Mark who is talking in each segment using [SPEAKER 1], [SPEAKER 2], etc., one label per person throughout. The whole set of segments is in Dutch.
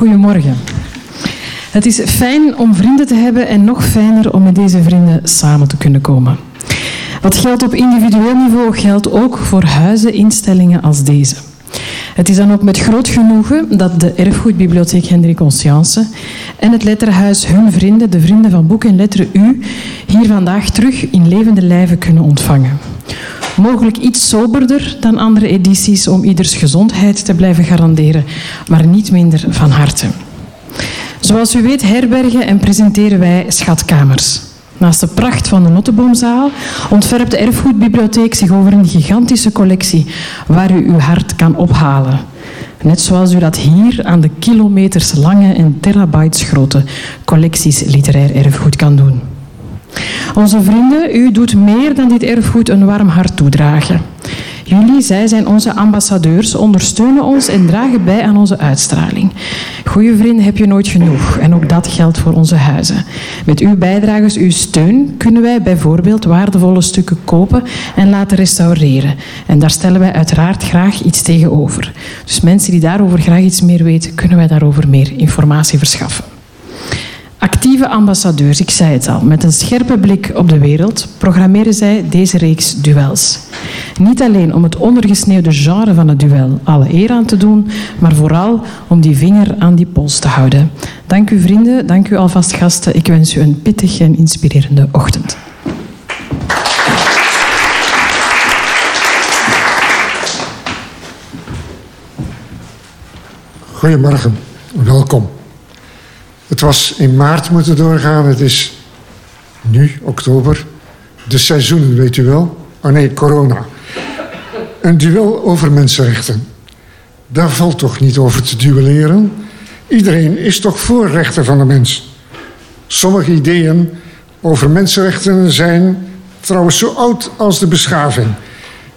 [SPEAKER 1] Goedemorgen. Het is fijn om vrienden te hebben en nog fijner om met deze vrienden samen te kunnen komen. Wat geldt op individueel niveau geldt ook voor huizen, instellingen als deze. Het is dan ook met groot genoegen dat de Erfgoedbibliotheek Hendrik Conscience en het Letterhuis hun vrienden, de vrienden van Boek en Letteren U, hier vandaag terug in levende lijven kunnen ontvangen. Mogelijk iets soberder dan andere edities om ieders gezondheid te blijven garanderen, maar niet minder van harte. Zoals u weet herbergen en presenteren wij schatkamers. Naast de pracht van de Notteboomzaal ontwerpt de Erfgoedbibliotheek zich over een gigantische collectie waar u uw hart kan ophalen. Net zoals u dat hier aan de kilometers lange en terabytes grote collecties literair erfgoed kan doen. Onze vrienden, u doet meer dan dit erfgoed een warm hart toedragen. Jullie, zij zijn onze ambassadeurs, ondersteunen ons en dragen bij aan onze uitstraling. Goede vrienden heb je nooit genoeg en ook dat geldt voor onze huizen. Met uw bijdragers, uw steun, kunnen wij bijvoorbeeld waardevolle stukken kopen en laten restaureren. En daar stellen wij uiteraard graag iets tegenover. Dus mensen die daarover graag iets meer weten, kunnen wij daarover meer informatie verschaffen. Actieve ambassadeurs, ik zei het al, met een scherpe blik op de wereld programmeren zij deze reeks duels. Niet alleen om het ondergesneeuwde genre van het duel alle eer aan te doen, maar vooral om die vinger aan die pols te houden. Dank u vrienden, dank u alvast gasten. Ik wens u een pittig en inspirerende ochtend.
[SPEAKER 2] Goedemorgen, welkom. Het was in maart moeten doorgaan. Het is nu, oktober. De seizoenen, weet u wel. Oh nee, corona. Een duel over mensenrechten. Daar valt toch niet over te duelleren? Iedereen is toch voor rechten van de mens? Sommige ideeën over mensenrechten zijn trouwens zo oud als de beschaving.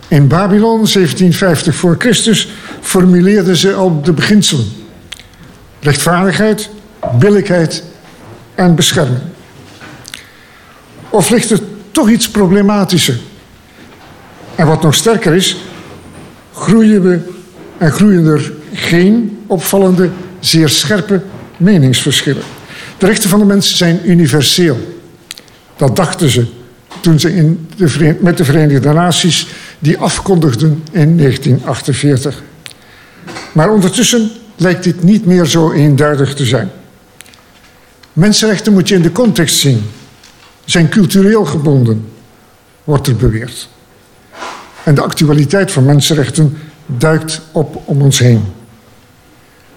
[SPEAKER 2] In Babylon, 1750 voor Christus, formuleerden ze al de beginselen. Rechtvaardigheid, billijkheid en bescherming. Of ligt er toch iets problematischer? En wat nog sterker is, groeien we en groeien er geen opvallende, zeer scherpe meningsverschillen. De rechten van de mens zijn universeel. Dat dachten ze toen ze in de met de Verenigde Naties die afkondigden in 1948. Maar ondertussen lijkt dit niet meer zo eenduidig te zijn. Mensenrechten moet je in de context zien. Zijn cultureel gebonden, wordt er beweerd. En de actualiteit van mensenrechten duikt op om ons heen.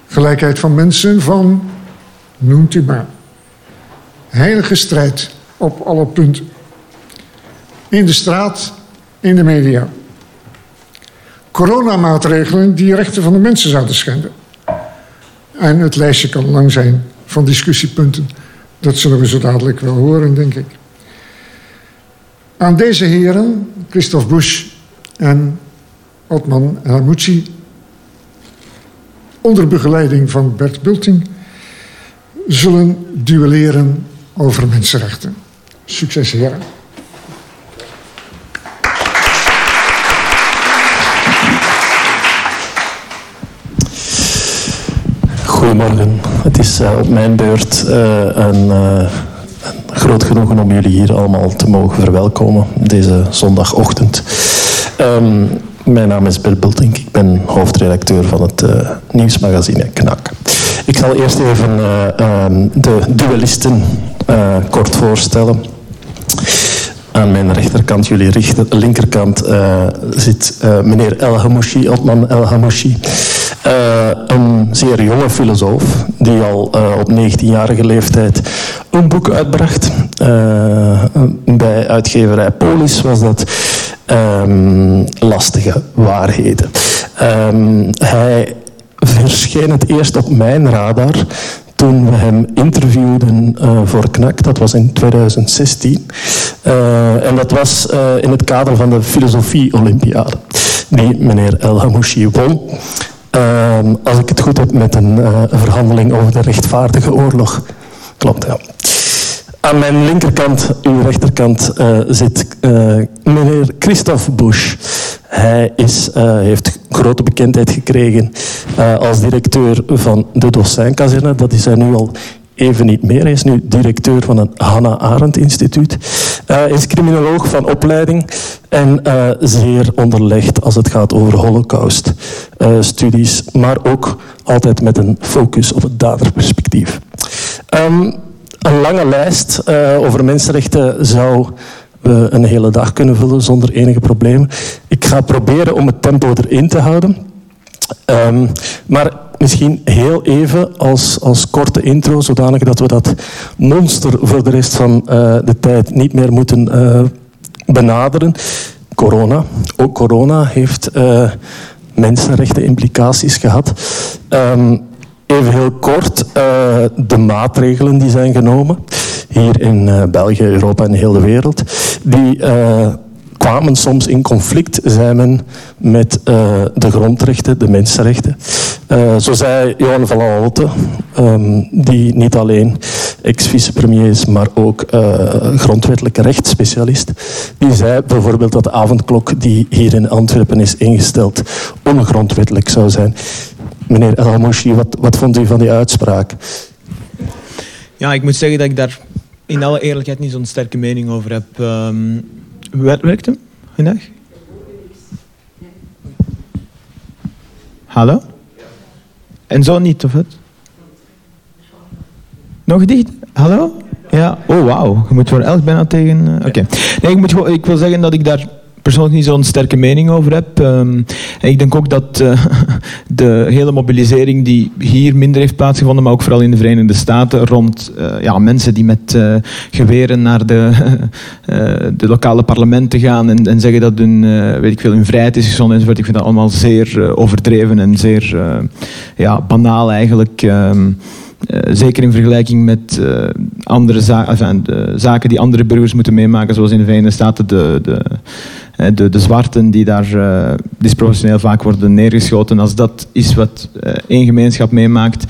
[SPEAKER 2] Gelijkheid van mensen van, noemt u maar. Heilige strijd op alle punten. In de straat, in de media. Coronamaatregelen die rechten van de mensen zouden schenden. En het lijstje kan lang zijn van discussiepunten. Dat zullen we zo dadelijk wel horen, denk ik. Aan deze heren, Christophe Bush en Otman Hamouchi, onder begeleiding van Bert Bulting, zullen duelleren over mensenrechten. Succes, heren.
[SPEAKER 3] Goedemorgen. Het is uh, op mijn beurt uh, een, uh, een, groot genoegen om jullie hier allemaal te mogen verwelkomen deze zondagochtend. Um, mijn naam is Bill Bultink. Ik ben hoofdredacteur van het nieuwsmagazine Knak. Ik zal eerst even um, de duellisten kort voorstellen. Aan mijn rechterkant, jullie linkerkant, zit meneer El Hamouchi, Otman El Hamouchi. Uh, een zeer jonge filosoof die al uh, op 19-jarige leeftijd een boek uitbracht. Uh, bij uitgeverij Polis was dat um, Lastige Waarheden. Um, hij verscheen het eerst op mijn radar toen we hem interviewden voor KNAK. Dat was in 2016. Uh, en dat was in het kader van de Filosofie-Olympiade. Die meneer El Hamouchi won. Uh, als ik het goed heb met een uh, verhandeling over de rechtvaardige oorlog. Klopt, ja. Aan mijn linkerkant, uw rechterkant, uh, zit meneer Christophe Bush. Hij is, heeft grote bekendheid gekregen als directeur van de Dossijnkazerne. Dat is hij nu al even niet meer. Hij is nu directeur van het Hannah Arendt Instituut. Uh, is criminoloog van opleiding en uh, zeer onderlegd als het gaat over holocaust-studies, uh, maar ook altijd met een focus op het daderperspectief. Um, een lange lijst over mensenrechten zou we een hele dag kunnen vullen zonder enige problemen. Ik ga proberen om het tempo erin te houden. Um, maar misschien heel even als, als korte intro, zodanig dat we dat monster voor de rest van uh, de tijd niet meer moeten uh, benaderen. Corona. Ook corona heeft uh, mensenrechten implicaties gehad. Um, even heel kort de maatregelen die zijn genomen hier in België, Europa en heel de wereld. Die kwamen soms in conflict zijn met uh, de grondrechten, de mensenrechten. Uh, zo zei Johan van Holte, um, die niet alleen ex-vicepremier is, maar ook uh, grondwettelijke rechtsspecialist. Die zei bijvoorbeeld dat de avondklok die hier in Antwerpen is ingesteld ongrondwettelijk zou zijn. Meneer El wat, wat vond u van die uitspraak?
[SPEAKER 4] Ja, ik moet zeggen dat ik daar in alle eerlijkheid niet zo'n sterke mening over heb. Um, Werkt hem vandaag? Hallo? En zo niet, of het? Nog dicht? Hallo? Ja, oh wauw. Je moet voor elk bijna tegen... Uh, Oké. Nee, ik, moet, ik wil zeggen dat ik daar persoonlijk niet zo'n sterke mening over heb. Um, en ik denk ook dat uh, de hele mobilisering die hier minder heeft plaatsgevonden, maar ook vooral in de Verenigde Staten, rond uh, ja, mensen die met uh, geweren naar de, de lokale parlementen gaan en, en zeggen dat hun, weet ik veel, hun vrijheid is geschonden enzovoort. Ik vind dat allemaal zeer overdreven en zeer ja, banaal eigenlijk. Uh, zeker in vergelijking met andere za de zaken die andere burgers moeten meemaken, zoals in de Verenigde Staten de, de, de, de zwarten die daar uh, disproportioneel vaak worden neergeschoten. Als dat is wat één gemeenschap meemaakt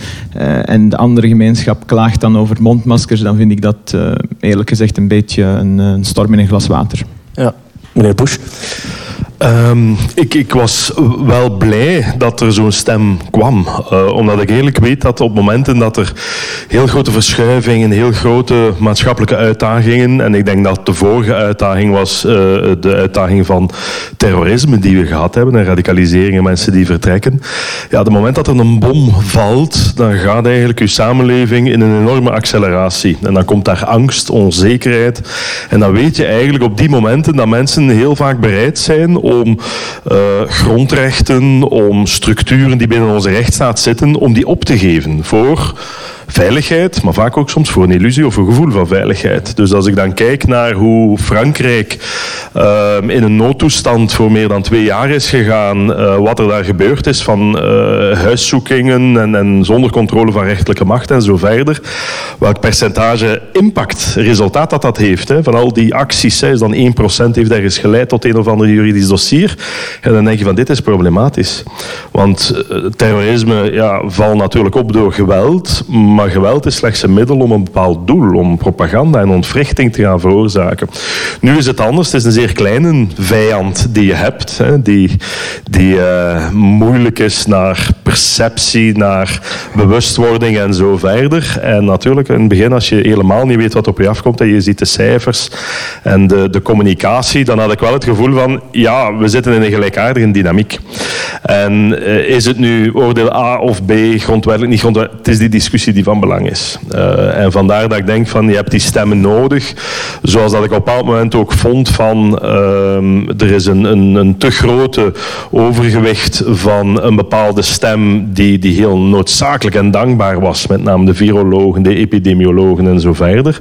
[SPEAKER 4] en de andere gemeenschap klaagt dan over mondmaskers, dan vind ik dat eerlijk gezegd een beetje een, een storm in een glas water.
[SPEAKER 3] Ja, meneer Bush.
[SPEAKER 5] Um, ik, ik, was wel blij dat er zo'n stem kwam. Uh, omdat ik eerlijk weet dat op momenten dat er heel grote verschuivingen, heel grote maatschappelijke uitdagingen, en ik denk dat de vorige uitdaging was uh, de uitdaging van terrorisme die we gehad hebben, en radicalisering en mensen die vertrekken. Ja, het moment dat er een bom valt, dan gaat eigenlijk uw samenleving in een enorme acceleratie. En dan komt daar angst, onzekerheid. En dan weet je eigenlijk op die momenten dat mensen heel vaak bereid zijn om uh, grondrechten, om structuren die binnen onze rechtsstaat zitten, om die op te geven voor veiligheid, maar vaak ook soms voor een illusie of een gevoel van veiligheid. Dus als ik dan kijk naar hoe Frankrijk uh, in een noodtoestand voor meer dan twee jaar is gegaan, uh, wat er daar gebeurd is van uh, huiszoekingen en, en, zonder controle van rechterlijke macht en zo verder, welk percentage impact, resultaat dat dat heeft, hè, van al die acties, is dan 1% heeft ergens geleid tot een of ander juridisch dossier, en dan denk je van dit is problematisch. Want terrorisme ja, valt natuurlijk op door geweld, maar geweld is slechts een middel om een bepaald doel, om propaganda en ontwrichting te gaan veroorzaken. Nu is het anders, het is een zeer kleine vijand die je hebt, hè, die, die uh, moeilijk is naar perceptie, naar bewustwording en zo verder. En natuurlijk, in het begin, als je helemaal niet weet wat op je afkomt en je ziet de cijfers en de, de communicatie, dan had ik wel het gevoel van, ja, we zitten in een gelijkaardige dynamiek. En uh, is het nu oordeel A of B, grondwettelijk, niet grondwettelijk, het is die discussie die van belang is. Uh, en vandaar dat ik denk van je hebt die stemmen nodig. Zoals dat ik op een bepaald moment ook vond van uh, er is een, een, een, te grote overgewicht van een bepaalde stem die, die heel noodzakelijk en dankbaar was. Met name de virologen, de epidemiologen en zo verder.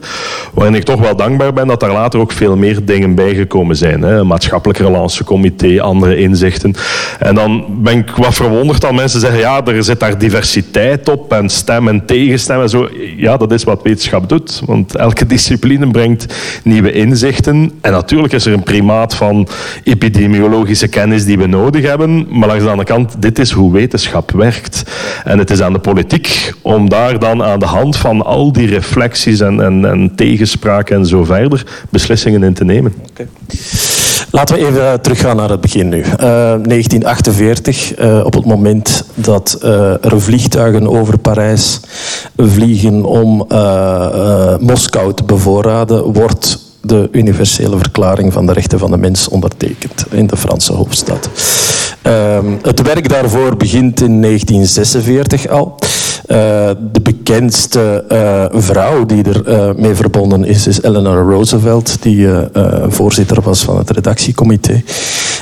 [SPEAKER 5] Waarin ik toch wel dankbaar ben dat daar later ook veel meer dingen bijgekomen zijn. Hè. Maatschappelijk relatiecomité, andere inzichten. En dan ben ik wat verwonderd dat mensen zeggen ja, er zit daar diversiteit op en stem en tegen Zo, ja, dat is wat wetenschap doet. Want elke discipline brengt nieuwe inzichten. En natuurlijk is er een primaat van epidemiologische kennis die we nodig hebben. Maar langs de andere kant, dit is hoe wetenschap werkt. En het is aan de politiek om daar dan aan de hand van al die reflecties en, en, en tegenspraken en zo verder beslissingen in te nemen.
[SPEAKER 3] Laten we even teruggaan naar het begin nu. 1948, uh, op het moment dat er vliegtuigen over Parijs vliegen om Moskou te bevoorraden, wordt de universele verklaring van de rechten van de mens ondertekend in de Franse hoofdstad. Ehm, het werk daarvoor begint in 1946 al. Uh, de bekendste uh, vrouw die er uh, mee verbonden is, is Eleanor Roosevelt, die voorzitter was van het redactiecomité.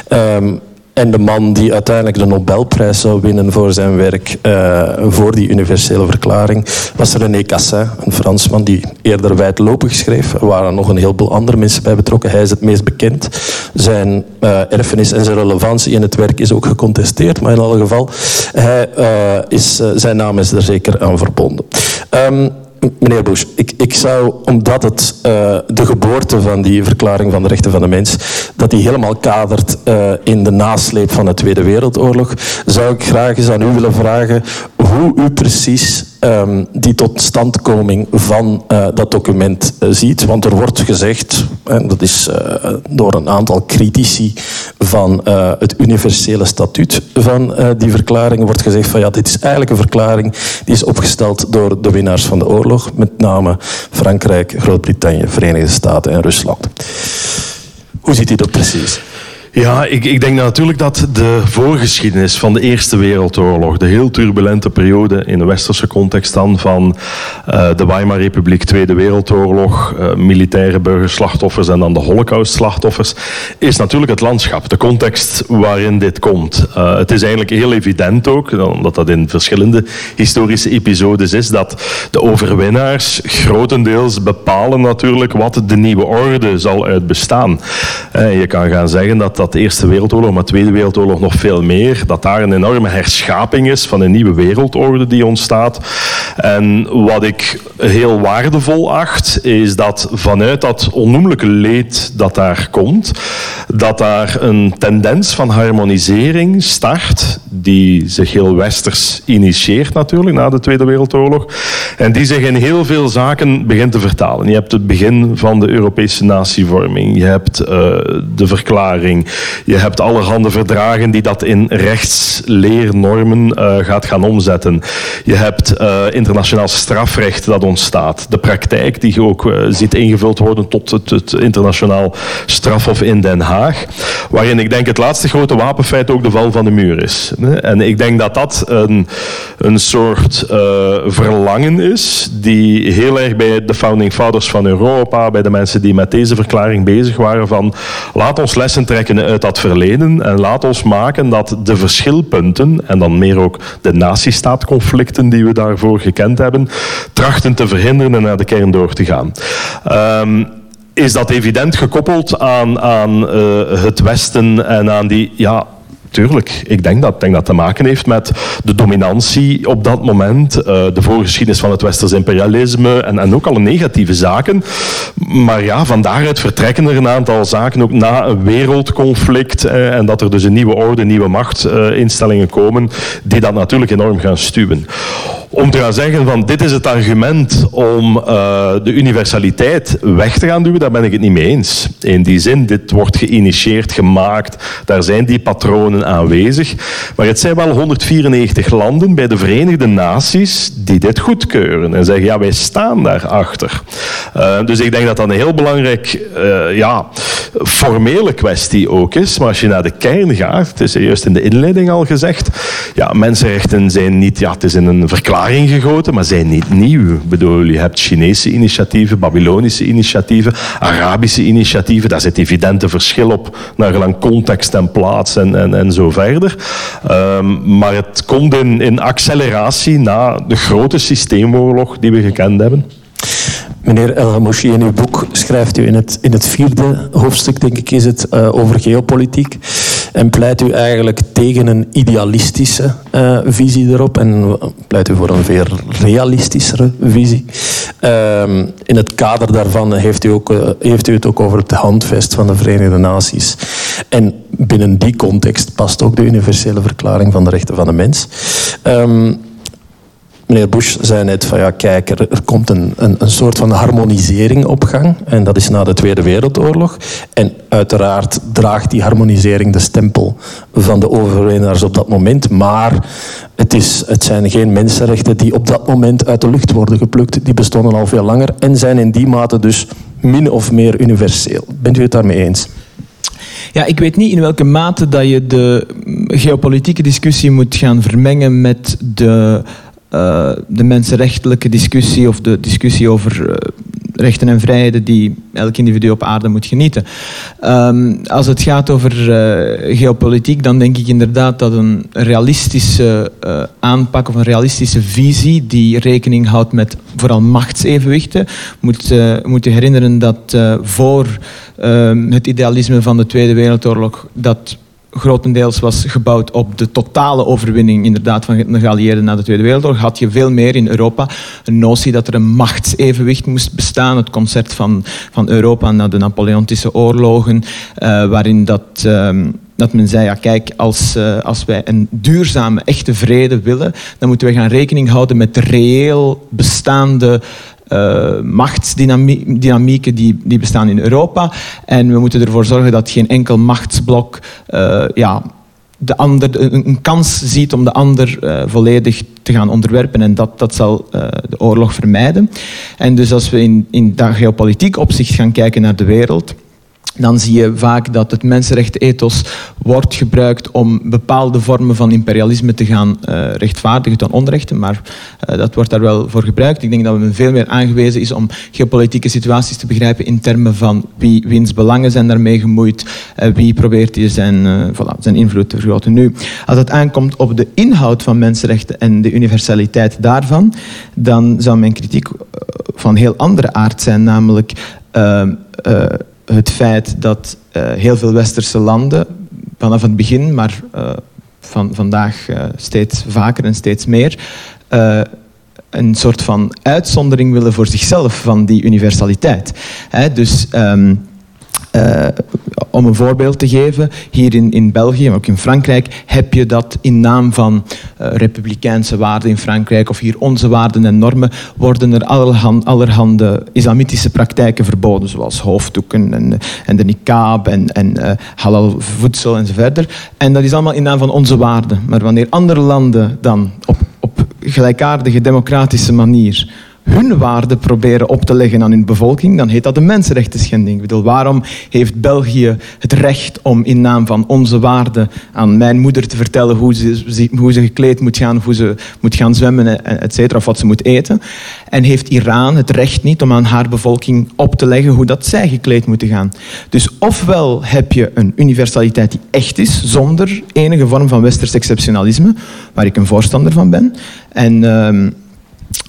[SPEAKER 3] Um, en de man die uiteindelijk de Nobelprijs zou winnen voor zijn werk uh, voor die universele verklaring, was René Cassin, een Fransman die eerder wijdlopig schreef. Er waren nog een heleboel andere mensen bij betrokken. Hij is het meest bekend. Zijn uh, erfenis en zijn relevantie in het werk is ook gecontesteerd, maar in alle geval, hij, uh, is, zijn naam is er zeker aan verbonden. Um, Meneer Bush, ik, ik zou, omdat het uh, de geboorte van die verklaring van de rechten van de mens, dat die helemaal kadert uh, in de nasleep van de Tweede Wereldoorlog, zou ik graag eens aan u willen vragen hoe u precies um, die totstandkoming van uh, dat document ziet. Want er wordt gezegd, en dat is door een aantal critici van het universele statuut van die verklaring, wordt gezegd van ja, dit is eigenlijk een verklaring die is opgesteld door de winnaars van de oorlog met name Frankrijk, Groot-Brittannië, Verenigde Staten en Rusland. Hoe ziet u dat precies?
[SPEAKER 5] Ja, ik, ik denk natuurlijk dat de voorgeschiedenis van de Eerste Wereldoorlog, de heel turbulente periode in de westerse context dan van uh, de Weimar-republiek, Tweede Wereldoorlog, uh, militaire burgerslachtoffers en dan de holocaustslachtoffers, is natuurlijk het landschap, de context waarin dit komt. Uh, het is eigenlijk heel evident ook, omdat dat in verschillende historische episodes is, dat de overwinnaars grotendeels bepalen natuurlijk wat de nieuwe orde zal uitbestaan. je kan gaan zeggen dat dat de Eerste Wereldoorlog, maar de Tweede Wereldoorlog nog veel meer, dat daar een enorme herschaping is van een nieuwe wereldorde die ontstaat. En wat ik heel waardevol acht, is dat vanuit dat onnoemelijke leed dat daar komt, dat daar een tendens van harmonisering start, die zich heel westers initieert natuurlijk na de Tweede Wereldoorlog, en die zich in heel veel zaken begint te vertalen. Je hebt het begin van de Europese natievorming, je hebt uh, de verklaring, je hebt allerhande verdragen die dat in rechtsleernormen uh, gaat gaan omzetten. Je hebt uh, internationaal strafrecht dat ontstaat. De praktijk die je ook uh, ziet ingevuld worden tot het, het, internationaal strafhof in Den Haag. Waarin ik denk het laatste grote wapenfeit ook de val van de muur is. En ik denk dat dat een, een soort verlangen is die heel erg bij de founding fathers van Europa, bij de mensen die met deze verklaring bezig waren van laat ons lessen trekken uit dat verleden en laat ons maken dat de verschilpunten, en dan meer ook de natiestaatconflicten die we daarvoor gekend hebben, trachten te verhinderen en naar de kern door te gaan. Um, is dat evident gekoppeld aan, aan uh, het Westen en aan die ja, tuurlijk. Ik denk dat, denk dat te maken heeft met de dominantie op dat moment, uh, de voorgeschiedenis van het westers imperialisme en, en ook alle negatieve zaken. Maar ja, van daaruit vertrekken er een aantal zaken ook na een wereldconflict uh, en dat er dus een nieuwe orde, nieuwe machtinstellingen uh, komen die dat natuurlijk enorm gaan stuwen om te gaan zeggen van dit is het argument om de universaliteit weg te gaan duwen, daar ben ik het niet mee eens. In die zin, dit wordt geïnitieerd, gemaakt, daar zijn die patronen aanwezig. Maar het zijn wel 194 landen bij de Verenigde Naties die dit goedkeuren en zeggen ja, wij staan daarachter. Uh, dus ik denk dat dat een heel belangrijk, uh, ja, formele kwestie ook is. Maar als je naar de kern gaat, het is juist in de inleiding al gezegd, ja, mensenrechten zijn niet, ja, het is in een verklaring gegoten, maar zijn niet nieuw. Ik bedoel, je hebt Chinese initiatieven, Babylonische initiatieven, Arabische initiatieven. Daar zit evidente verschil op, naar gelang context en plaats en, en, en zo verder. Um, maar het komt in, in acceleratie na de grote systeemoorlog die we gekend hebben.
[SPEAKER 3] Meneer El Hamouchi, in uw boek schrijft u in het, in het vierde hoofdstuk, denk ik, is het uh, over geopolitiek. En pleit u eigenlijk tegen een idealistische uh, visie erop en pleit u voor een veel realistischere visie. Uh, in het kader daarvan heeft u, ook, uh, heeft u het ook over het handvest van de Verenigde Naties. En binnen die context past ook de universele verklaring van de rechten van de mens. Um, Meneer Bush zei net van ja, kijk, er, er komt een, een, een, soort van harmonisering op gang. En dat is na de Tweede Wereldoorlog. En uiteraard draagt die harmonisering de stempel van de overwinnaars op dat moment. Maar het, is, het zijn geen mensenrechten die op dat moment uit de lucht worden geplukt. Die bestonden al veel langer en zijn in die mate dus min of meer universeel. Bent u het daarmee eens?
[SPEAKER 4] Ja, ik weet niet in welke mate dat je de geopolitieke discussie moet gaan vermengen met de uh, de mensenrechtelijke discussie of de discussie over uh, rechten en vrijheden die elk individu op aarde moet genieten. Um, als het gaat over uh, geopolitiek, dan denk ik inderdaad dat een realistische aanpak of een realistische visie die rekening houdt met vooral machtsevenwichten. Moet, moet je herinneren dat voor ehm, het idealisme van de Tweede Wereldoorlog dat grotendeels was gebouwd op de totale overwinning inderdaad, van de geallieerden na de Tweede Wereldoorlog, had je veel meer in Europa een notie dat er een machtsevenwicht moest bestaan. Het concept van, van Europa na de Napoleontische oorlogen, uh, waarin dat... Uh, dat men zei, ja kijk, als, uh, als wij een duurzame, echte vrede willen, dan moeten we gaan rekening houden met reëel bestaande uh, machtsdynamieken die, die bestaan in Europa. En we moeten ervoor zorgen dat geen enkel machtsblok uh, ja, de ander, een, kans ziet om de ander uh, volledig te gaan onderwerpen. En dat, dat zal de oorlog vermijden. En dus als we in, in dat geopolitiek opzicht gaan kijken naar de wereld dan zie je vaak dat het mensenrechtenethos wordt gebruikt om bepaalde vormen van imperialisme te gaan uh, rechtvaardigen ten onrechte, maar uh, dat wordt daar wel voor gebruikt. Ik denk dat men veel meer aangewezen is om geopolitieke situaties te begrijpen in termen van wie, wiens belangen zijn daarmee gemoeid, uh, wie probeert hier zijn, voilà, zijn invloed te vergroten. Nu, als het aankomt op de inhoud van mensenrechten en de universaliteit daarvan, dan zou mijn kritiek van heel andere aard zijn, namelijk het feit dat uh, heel veel westerse landen vanaf het begin, maar uh, van vandaag uh, steeds vaker en steeds meer, een soort van uitzondering willen voor zichzelf van die universaliteit. Dus um, uh, om een voorbeeld te geven, hier in, in België, maar ook in Frankrijk, heb je dat in naam van uh, republikeinse waarden in Frankrijk, of hier onze waarden en normen, worden er allerhand, allerhande islamitische praktijken verboden, zoals hoofddoeken en, en de niqab en, en uh, halal voedsel enzovoort. En dat is allemaal in naam van onze waarden. Maar wanneer andere landen dan op, op gelijkaardige democratische manier hun waarden proberen op te leggen aan hun bevolking, dan heet dat een mensenrechten schending. Ik bedoel, waarom heeft België het recht om in naam van onze waarden aan mijn moeder te vertellen hoe ze, hoe ze gekleed moet gaan, hoe ze moet gaan zwemmen, et cetera, of wat ze moet eten? En heeft Iran het recht niet om aan haar bevolking op te leggen hoe dat zij gekleed moeten gaan? Dus ofwel heb je een universaliteit die echt is, zonder enige vorm van westers exceptionalisme, waar ik een voorstander van ben. En... Uh,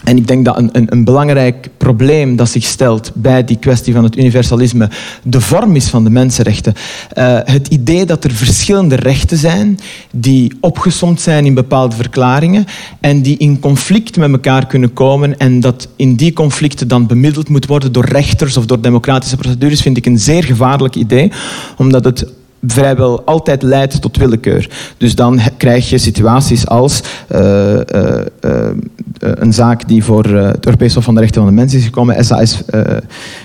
[SPEAKER 4] en ik denk dat een, een, een, belangrijk probleem dat zich stelt bij die kwestie van het universalisme de vorm is van de mensenrechten. Uh, het idee dat er verschillende rechten zijn die opgesomd zijn in bepaalde verklaringen en die in conflict met elkaar kunnen komen en dat in die conflicten dan bemiddeld moet worden door rechters of door democratische procedures, vind ik een zeer gevaarlijk idee, omdat het vrijwel altijd leidt tot willekeur. Dus dan krijg je situaties als uh, uh, uh, een zaak die voor het Europees Hof van de Rechten van de Mens is gekomen, SAS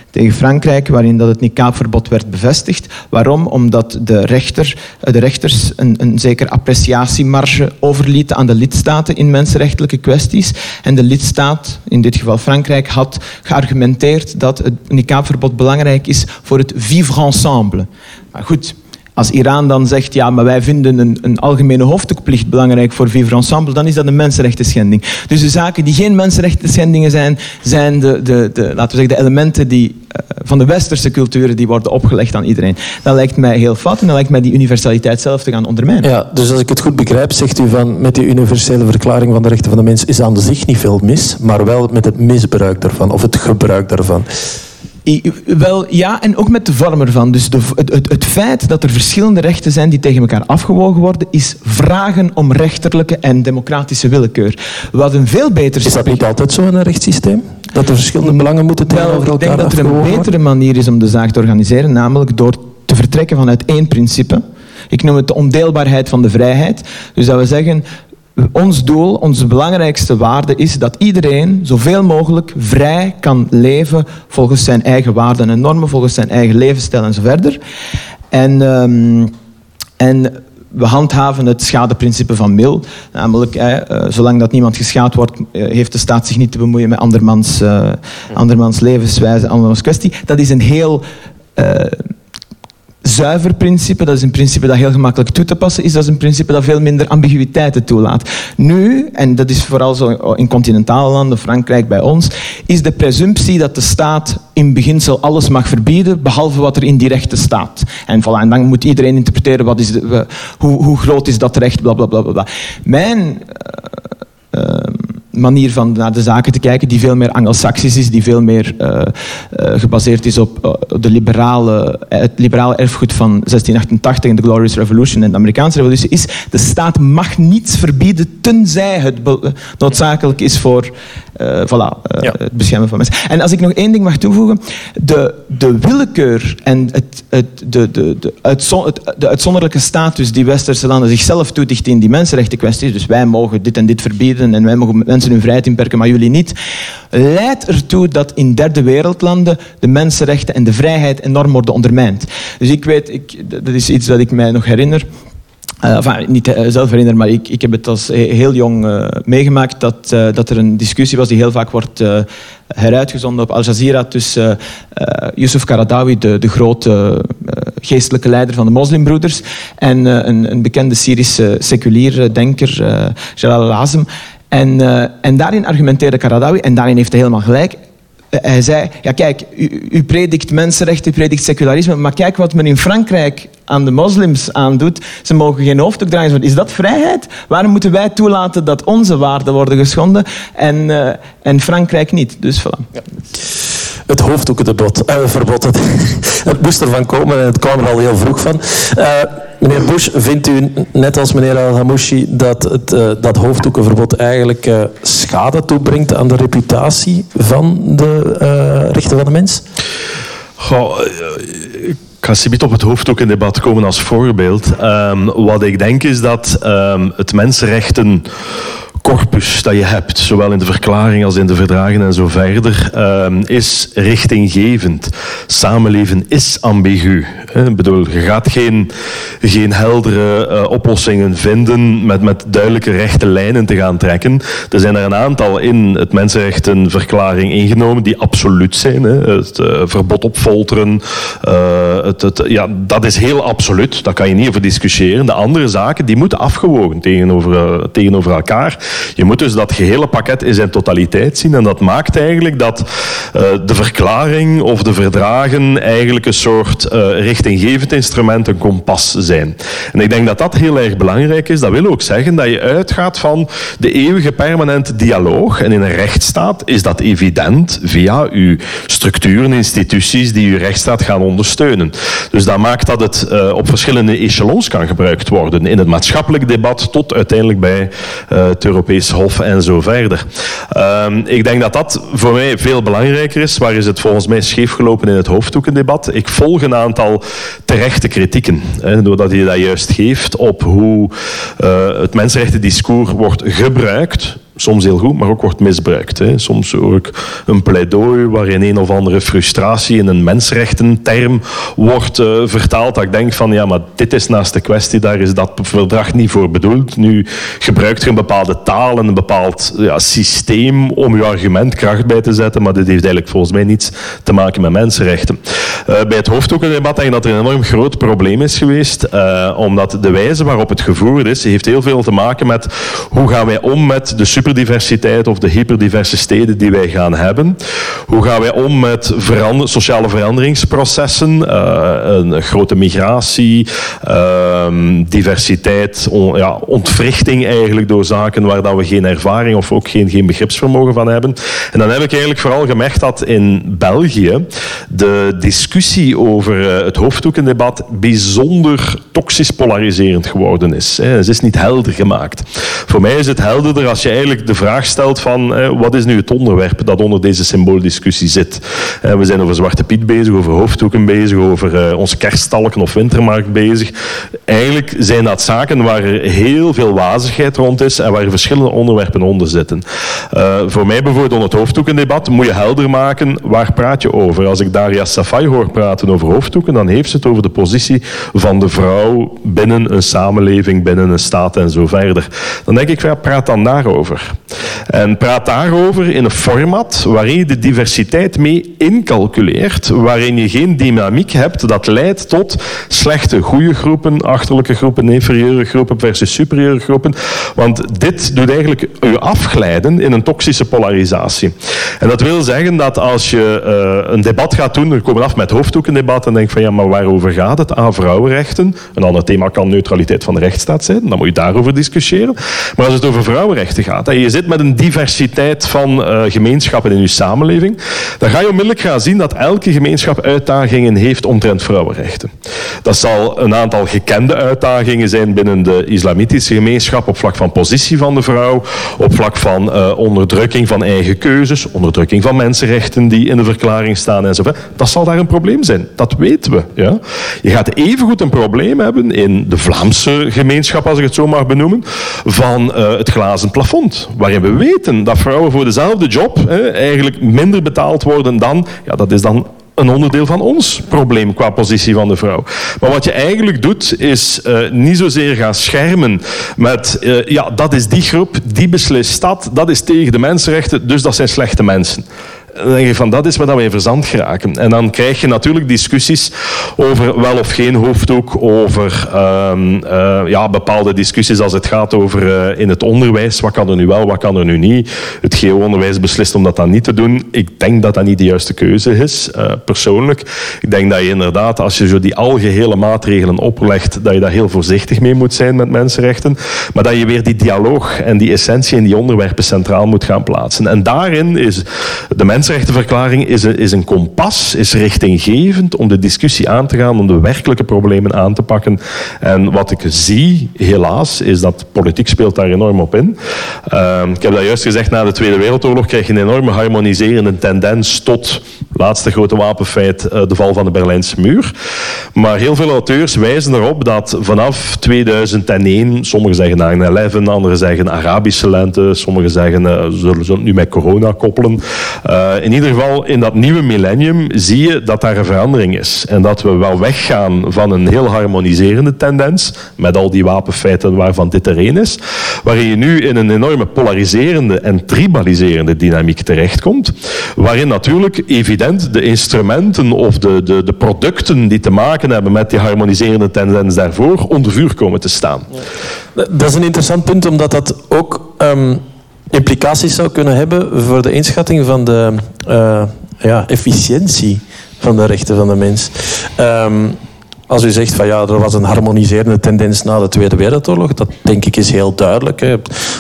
[SPEAKER 4] tegen Frankrijk, waarin dat het niqabverbod werd bevestigd. Waarom? Omdat de, rechter, de rechters een, een zekere appreciatiemarge overlieten aan de lidstaten in mensenrechtelijke kwesties. En de lidstaat, in dit geval Frankrijk, had geargumenteerd dat het niqabverbod belangrijk is voor het vivre ensemble. Maar goed, als Iran dan zegt, ja, maar wij vinden een, een algemene hoofddoekplicht belangrijk voor Vivre Ensemble, dan is dat een mensenrechten schending. Dus de zaken die geen mensenrechten schendingen zijn, zijn de, de, de, laten we zeggen, de elementen die, uh, van de westerse culturen die worden opgelegd aan iedereen. Dat lijkt mij heel fout en dat lijkt mij die universaliteit zelf te gaan ondermijnen.
[SPEAKER 3] Ja, dus als ik het goed begrijp, zegt u van met die universele verklaring van de rechten van de mens is aan zich niet veel mis, maar wel met het misbruik daarvan of het gebruik daarvan.
[SPEAKER 4] Wel, ja, en ook met de vorm ervan. Dus de, het, het, het, feit dat er verschillende rechten zijn die tegen elkaar afgewogen worden, is vragen om rechterlijke en democratische willekeur. Wat een veel beter...
[SPEAKER 3] Is dat niet altijd zo in een rechtssysteem? Dat er verschillende belangen moeten elkaar
[SPEAKER 4] Ik denk dat er een betere manier is om de zaak te organiseren, namelijk door te vertrekken vanuit één principe. Ik noem het de ondeelbaarheid van de vrijheid. Dus dat we zeggen, ons doel, onze belangrijkste waarde is dat iedereen zoveel mogelijk vrij kan leven volgens zijn eigen waarden en normen, volgens zijn eigen levensstijl en zo verder. En, ehm, en we handhaven het schadeprincipe van Mill. Namelijk, eh, zolang dat niemand geschaad wordt, eh, heeft de staat zich niet te bemoeien met andermans, uh, andermans levenswijze, andermans kwestie. Dat is een heel zuiver principe, dat is een principe dat heel gemakkelijk toe te passen is, dat is een principe dat veel minder ambiguïteiten toelaat. Nu, en dat is vooral zo in continentale landen, Frankrijk bij ons, is de presumptie dat de staat in beginsel alles mag verbieden, behalve wat er in die rechten staat. En, voilà, en dan moet iedereen interpreteren wat is de, hoe, hoe groot is dat recht, bla bla bla. bla. Mijn... Uh, uh, manier van naar de zaken te kijken, die veel meer anglo-saxisch is, die veel meer uh, uh, gebaseerd is op uh, de liberale, het liberale erfgoed van 1688 en de Glorious Revolution en de Amerikaanse revolutie, is de staat mag niets verbieden tenzij het noodzakelijk is voor voilà, ja. het beschermen van mensen. En als ik nog één ding mag toevoegen, de, de willekeur en het, het, de, de, de, uitzon, het, de uitzonderlijke status die westerse landen zichzelf toedichten in die mensenrechten kwesties, dus wij mogen dit en dit verbieden en wij mogen mensen hun vrijheid inperken, maar jullie niet, leidt ertoe dat in derde wereldlanden de mensenrechten en de vrijheid enorm worden ondermijnd. Dus ik weet, ik, dat is iets dat ik mij nog herinner. Enfin, niet uh, zelf maar ik, ik heb het als heel jong meegemaakt dat, dat er een discussie was die heel vaak wordt heruitgezonden op Al Jazeera tussen Yusuf Qaradawi, de, de grote geestelijke leider van de moslimbroeders, en een, een, bekende Syrische seculiere denker, Jalal al-Azm. En, en daarin argumenteerde Karadawi, en daarin heeft hij helemaal gelijk. Hij zei, ja kijk, u, u, predikt mensenrechten, u predikt secularisme, maar kijk wat men in Frankrijk aan de moslims aandoet. Ze mogen geen hoofddoek dragen. Is dat vrijheid? Waarom moeten wij toelaten dat onze waarden worden geschonden en, uh, en Frankrijk niet? Dus voilà. Ja
[SPEAKER 3] het hoofddoekenverbod. Uh, verbod, het, het moest ervan komen en het kwam er al heel vroeg van. Uh, meneer Bush, vindt u, net als meneer Al-Hamouchi, dat het uh, dat hoofddoekenverbod eigenlijk uh, schade toebrengt aan de reputatie van de rechten van de mens?
[SPEAKER 5] Goh, ik ga niet op het hoofddoekendebat komen als voorbeeld. Um, wat ik denk is dat um, het mensenrechten corpus dat je hebt, zowel in de verklaring als in de verdragen en zo verder, uh, is richtinggevend. Samenleven is ambigu. Ik bedoel, je gaat geen, geen heldere uh, oplossingen vinden met, met duidelijke rechte lijnen te gaan trekken. Er zijn er een aantal in het Mensenrechtenverklaring ingenomen die absoluut zijn. Het uh, verbod op folteren, uh, het, het, ja, dat is heel absoluut. Daar kan je niet over discussiëren. De andere zaken die moeten afgewogen tegenover, tegenover elkaar. Je moet dus dat gehele pakket in zijn totaliteit zien. En dat maakt eigenlijk dat uh, de verklaring of de verdragen eigenlijk een soort uh, richtinggevend instrument, een kompas zijn. En ik denk dat dat heel erg belangrijk is. Dat wil ook zeggen dat je uitgaat van de eeuwige permanente dialoog. En in een rechtsstaat is dat evident via uw structuren, instituties die uw rechtsstaat gaan ondersteunen. Dus dat maakt dat het uh, op verschillende echelons kan gebruikt worden. In het maatschappelijk debat tot uiteindelijk bij het Europees Hof en zo verder. Um, ik denk dat dat voor mij veel belangrijker is. Waar is het volgens mij scheefgelopen in het hoofddoekendebat? Ik volg een aantal terechte kritieken. Hè, doordat je dat juist geeft op hoe uh, het mensenrechtendiscours wordt gebruikt soms heel goed, maar ook wordt misbruikt. Hè. Soms hoor ik een pleidooi waarin een of andere frustratie in een mensrechtenterm wordt uh, vertaald. Dat ik denk van ja, maar dit is naast de kwestie, daar is dat verdrag niet voor bedoeld. Nu gebruikt je een bepaalde taal en een bepaald ja, systeem om je argument kracht bij te zetten, maar dit heeft eigenlijk volgens mij niets te maken met mensenrechten. Uh, bij het hoofddoekendebat denk ik dat er een enorm groot probleem is geweest, uh, omdat de wijze waarop het gevoerd is, heeft heel veel te maken met hoe gaan wij om met de super superdiversiteit of de hyperdiverse steden die wij gaan hebben? Hoe gaan wij om met verander sociale veranderingsprocessen, uh, een grote migratie, uh, diversiteit, ja, ontwrichting eigenlijk door zaken waar dan we geen ervaring of ook geen, geen begripsvermogen van hebben. En dan heb ik eigenlijk vooral gemerkt dat in België de discussie over uh, het hoofddoekendebat bijzonder toxisch polariserend geworden is. Het is niet helder gemaakt. Voor mij is het helderder als je eigenlijk de vraag stelt van eh, wat is nu het onderwerp dat onder deze symbool discussie zit. we zijn over Zwarte Piet bezig, over hoofddoeken bezig, over onze kerststalken of wintermarkt bezig. Eigenlijk zijn dat zaken waar er heel veel wazigheid rond is en waar er verschillende onderwerpen onder zitten. voor mij bijvoorbeeld het hoofddoekendebat moet je helder maken, waar praat je over? Als ik Daria Safai hoor praten over hoofddoeken, dan heeft ze het over de positie van de vrouw binnen een samenleving, binnen een staat en zo verder. Dan denk ik, ja, praat dan daarover. En praat daarover in een format waarin je de diversiteit mee incalculeert, waarin je geen dynamiek hebt dat leidt tot slechte, goede groepen, achterlijke groepen, inferieure groepen versus superieure groepen. Want dit doet eigenlijk je afglijden in een toxische polarisatie. En dat wil zeggen dat als je uh, een debat gaat doen, we komen af met hoofddoekendebat en denk van ja, maar waarover gaat het? Aan vrouwenrechten. Een ander thema kan neutraliteit van de rechtsstaat zijn, dan moet je daarover discussiëren. Maar als het over vrouwenrechten gaat je zit met een diversiteit van uh, gemeenschappen in je samenleving, dan ga je onmiddellijk gaan zien dat elke gemeenschap uitdagingen heeft omtrent vrouwenrechten. Dat zal een aantal gekende uitdagingen zijn binnen de islamitische gemeenschap op vlak van positie van de vrouw, op vlak van uh, onderdrukking van eigen keuzes, onderdrukking van mensenrechten die in de verklaring staan enzovoort. Dat zal daar een probleem zijn. Dat weten we. Ja? Je gaat evengoed een probleem hebben in de Vlaamse gemeenschap, als ik het zo mag benoemen, van uh, het glazen plafond. Waarin we weten dat vrouwen voor dezelfde job hè, eigenlijk minder betaald worden dan, ja, dat is dan een onderdeel van ons probleem qua positie van de vrouw. Maar wat je eigenlijk doet, is uh, niet zozeer gaan schermen met, uh, ja, dat is die groep, die beslist dat, dat is tegen de mensenrechten, dus dat zijn slechte mensen dan denk je van dat is waar in verzand geraken. En dan krijg je natuurlijk discussies over wel of geen hoofddoek, over um, uh, ja, bepaalde discussies als het gaat over uh, in het onderwijs. Wat kan er nu wel, wat kan er nu niet? Het GO-onderwijs beslist om dat dan niet te doen. Ik denk dat dat niet de juiste keuze is, uh, persoonlijk. Ik denk dat je inderdaad, als je zo die algehele maatregelen oplegt, dat je daar heel voorzichtig mee moet zijn met mensenrechten. Maar dat je weer die dialoog en die essentie in die onderwerpen centraal moet gaan plaatsen. En daarin is de mensen mensenrechtenverklaring is een, is een kompas, is richtinggevend om de discussie aan te gaan, om de werkelijke problemen aan te pakken. En wat ik zie, helaas, is dat politiek speelt daar enorm op in. Uh, ik heb dat juist gezegd, na de Tweede Wereldoorlog krijg je een enorme harmoniserende tendens tot laatste grote wapenfeit, uh, de val van de Berlijnse muur. Maar heel veel auteurs wijzen erop dat vanaf 2001, sommigen zeggen 9-11, anderen zeggen Arabische lente, sommigen zeggen, uh, zullen ze het nu met corona koppelen. Uh, in ieder geval in dat nieuwe millennium zie je dat daar een verandering is. En dat we wel weggaan van een heel harmoniserende tendens, met al die wapenfeiten waarvan dit er een is, waarin je nu in een enorme polariserende en tribaliserende dynamiek terechtkomt, waarin natuurlijk evident de instrumenten of de, de, de producten die te maken hebben met die harmoniserende tendens daarvoor onder vuur komen te staan.
[SPEAKER 3] Dat is een interessant punt, omdat dat ook um, implicaties zou kunnen hebben voor de inschatting van de uh, ja, efficiëntie van de rechten van de mens. Um, als u zegt van ja, er was een harmoniserende tendens na de Tweede Wereldoorlog, dat denk ik is heel duidelijk. Hè.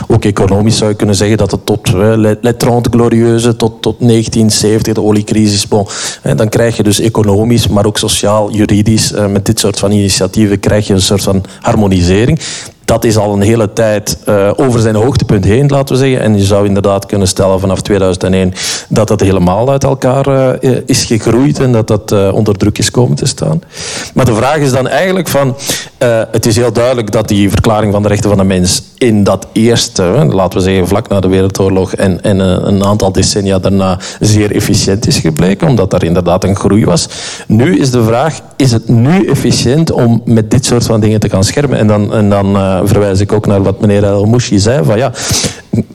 [SPEAKER 3] Ook economisch zou je kunnen zeggen dat het tot Les Trente Glorieuze, tot, tot 1970, de oliecrisis, bon, hè, dan krijg je dus economisch, maar ook sociaal, juridisch, eh, met dit soort van initiatieven krijg je een soort van harmonisering dat is al een hele tijd uh, over zijn hoogtepunt heen, laten we zeggen. En je zou inderdaad kunnen stellen vanaf 2001 dat dat helemaal uit elkaar uh, is gegroeid en dat dat onder druk is komen te staan. Maar de vraag is dan eigenlijk van, het is heel duidelijk dat die verklaring van de rechten van de mens in dat eerste, laten we zeggen vlak na de Wereldoorlog en, en een aantal decennia daarna zeer efficiënt is gebleken, omdat er inderdaad een groei was. Nu is de vraag, is het nu efficiënt om met dit soort van dingen te gaan schermen? En dan, en dan verwijs ik ook naar wat meneer El Mouchi zei. Van ja,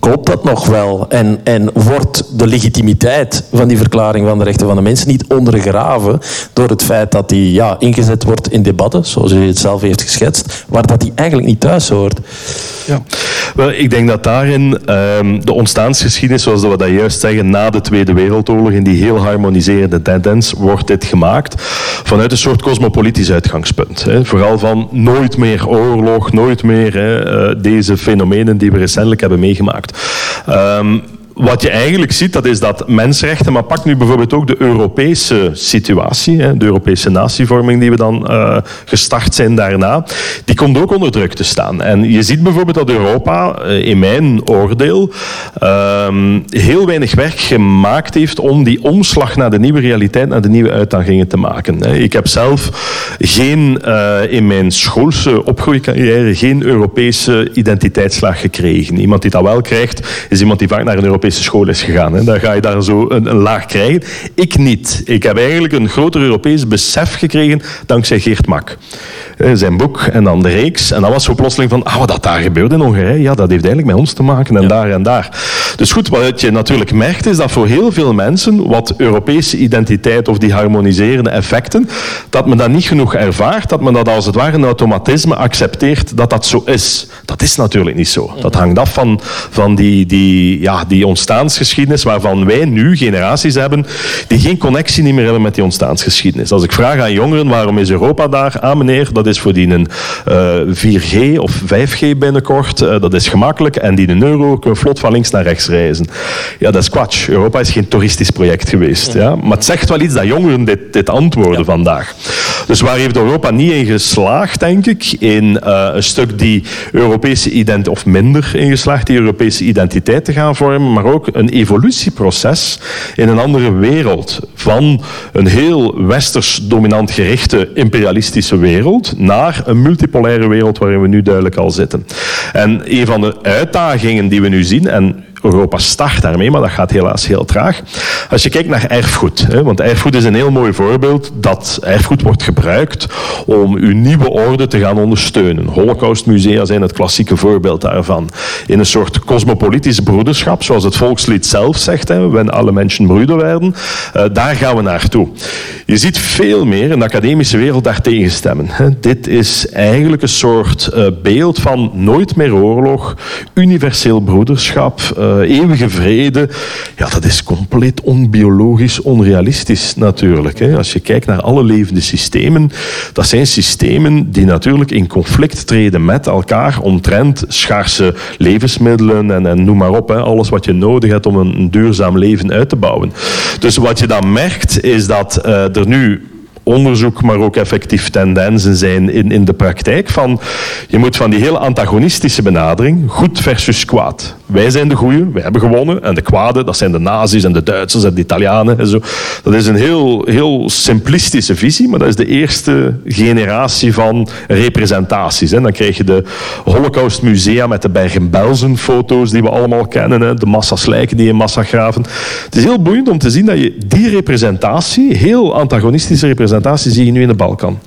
[SPEAKER 3] klopt dat nog wel? En, en wordt de legitimiteit van die verklaring van de rechten van de mensen niet ondergraven door het feit dat die ja, ingezet wordt in debatten, zoals u het zelf heeft geschetst, waar dat die eigenlijk niet thuis hoort?
[SPEAKER 5] Ja, wel, ik denk dat daarin um, de ontstaansgeschiedenis, zoals we dat juist zeggen, na de Tweede Wereldoorlog, in die heel harmoniserende tendens, wordt dit gemaakt vanuit een soort cosmopolitisch uitgangspunt. Hè. Vooral van nooit meer oorlog, nooit meer hè, uh, deze fenomenen die we recentelijk hebben meegemaakt. Um, wat je eigenlijk ziet, dat is dat mensenrechten, maar pak nu bijvoorbeeld ook de Europese situatie, de Europese natievorming die we dan uh, gestart zijn daarna, die komt ook onder druk te staan. En je ziet bijvoorbeeld dat Europa, uh, in mijn oordeel, uh, heel weinig werk gemaakt heeft om die omslag naar de nieuwe realiteit, naar de nieuwe uitdagingen te maken. Ik heb zelf geen, uh, in mijn schoolse opgroeicarrière geen Europese identiteitsslag gekregen. Iemand die dat wel krijgt, is iemand die vaak naar een Europese school is gegaan. Hè. Dan ga je daar zo een, een, laag krijgen. Ik niet. Ik heb eigenlijk een groter Europees besef gekregen dankzij Geert Mak. Eh, zijn boek en dan de reeks. En dan was zo plotseling van, ah, wat dat daar gebeurt in Hongarije, ja, dat heeft eigenlijk met ons te maken en ja. daar en daar. Dus goed, wat je natuurlijk merkt is dat voor heel veel mensen wat Europese identiteit of die harmoniserende effecten, dat men dat niet genoeg ervaart, dat men dat als het ware een automatisme accepteert dat dat zo is. Dat is natuurlijk niet zo. Dat hangt af van, van die, die, ja, die ontstaansgeschiedenis waarvan wij nu generaties hebben die geen connectie niet meer hebben met die ontstaansgeschiedenis. Als ik vraag aan jongeren waarom is Europa daar, ah meneer, dat is voor die een uh, 4G of 5G binnenkort, uh, dat is gemakkelijk en die een euro kunnen vlot van links naar rechts reizen. Ja, dat is kwatsch. Europa is geen toeristisch project geweest. Ja. Maar het zegt wel iets dat jongeren dit, dit antwoorden ja. vandaag. Dus waar heeft Europa niet in geslaagd, denk ik, in uh, een stuk die Europese identiteit, of minder in geslaagd, die Europese identiteit te gaan vormen, maar ook een evolutieproces in een andere wereld. Van een heel westers dominant gerichte imperialistische wereld naar een multipolaire wereld waarin we nu duidelijk al zitten. En een van de uitdagingen die we nu zien, en Europa start daarmee, maar dat gaat helaas heel traag. Als je kijkt naar erfgoed, hè, want erfgoed is een heel mooi voorbeeld, dat erfgoed wordt gebruikt om uw nieuwe orde te gaan ondersteunen. Holocaustmusea zijn het klassieke voorbeeld daarvan. In een soort cosmopolitisch broederschap, zoals het volkslied zelf zegt, hè, alle mensen broeder werden, uh, daar gaan we naartoe. Je ziet veel meer in de academische wereld daar tegenstemmen. Hè. Dit is eigenlijk een soort uh, beeld van nooit meer oorlog, universeel broederschap, uh, eeuwige vrede, ja, dat is compleet onbiologisch, onrealistisch natuurlijk. Hè. Als je kijkt naar alle levende systemen, dat zijn systemen die natuurlijk in conflict treden met elkaar omtrent schaarse levensmiddelen en, en noem maar op, hè, alles wat je nodig hebt om een, duurzaam leven uit te bouwen. Dus wat je dan merkt is dat uh, er nu onderzoek, maar ook effectief tendensen zijn in, in de praktijk. Van, je moet van die hele antagonistische benadering, goed versus kwaad. Wij zijn de goeie, wij hebben gewonnen. En de kwade, dat zijn de nazi's en de Duitsers en de Italianen en zo. Dat is een heel, heel simplistische visie, maar dat is de eerste generatie van representaties. Hè. Dan krijg je de Holocaustmusea met de Bergen-Belsen foto's die we allemaal kennen. Hè. De massa's lijken die in massagraven. Het is heel boeiend om te zien dat je die representatie, heel antagonistische representatie, representatie zie je nu in de Balkan.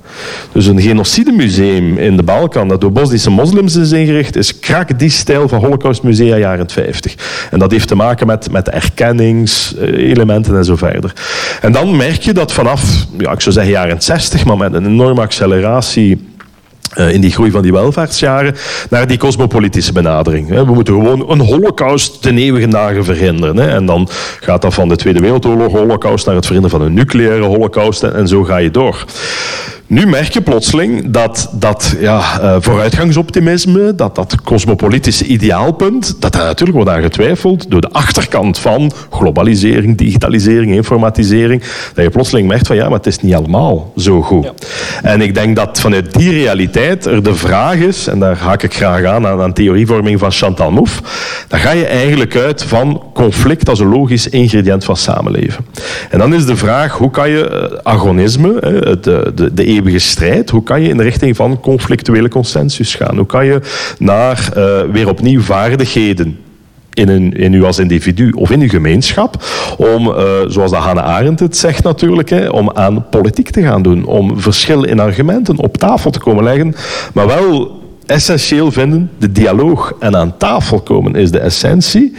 [SPEAKER 5] Dus een genocidemuseum in de Balkan dat door Bosnische moslims is ingericht, is krak die stijl van Holocaustmusea jaren 50. En dat heeft te maken met, met erkenningselementen en zo verder. En dan merk je dat vanaf, ja, ik zou zeggen jaren 60, maar met een enorme acceleratie in die groei van die welvaartsjaren, naar die cosmopolitische benadering. We moeten gewoon een holocaust ten eeuwige dagen verhinderen. En dan gaat dat van de Tweede Wereldoorlog holocaust naar het verhinderen van een nucleaire holocaust en zo ga je door. Nu merk je plotseling dat dat ja, uh, vooruitgangsoptimisme, dat dat cosmopolitische ideaalpunt, dat daar natuurlijk wordt aan getwijfeld door de achterkant van globalisering, digitalisering, informatisering, dat je plotseling merkt van ja, maar het is niet allemaal zo goed. Ja. En ik denk dat vanuit die realiteit er de vraag is, en daar haak ik graag aan aan, aan theorievorming van Chantal Mouffe, dan ga je eigenlijk uit van conflict als een logisch ingrediënt van samenleven. En dan is de vraag, hoe kan je uh, agonisme, uh, de, de, de eeuwige strijd. Hoe kan je in de richting van conflictuele consensus gaan? Hoe kan je naar uh, weer opnieuw vaardigheden in, een, in u als individu of in uw gemeenschap, om, uh, zoals de Hannah Arendt het zegt natuurlijk, hè, om aan politiek te gaan doen, om verschil in argumenten op tafel te komen leggen, maar wel essentieel vinden, de dialoog en aan tafel komen is de essentie.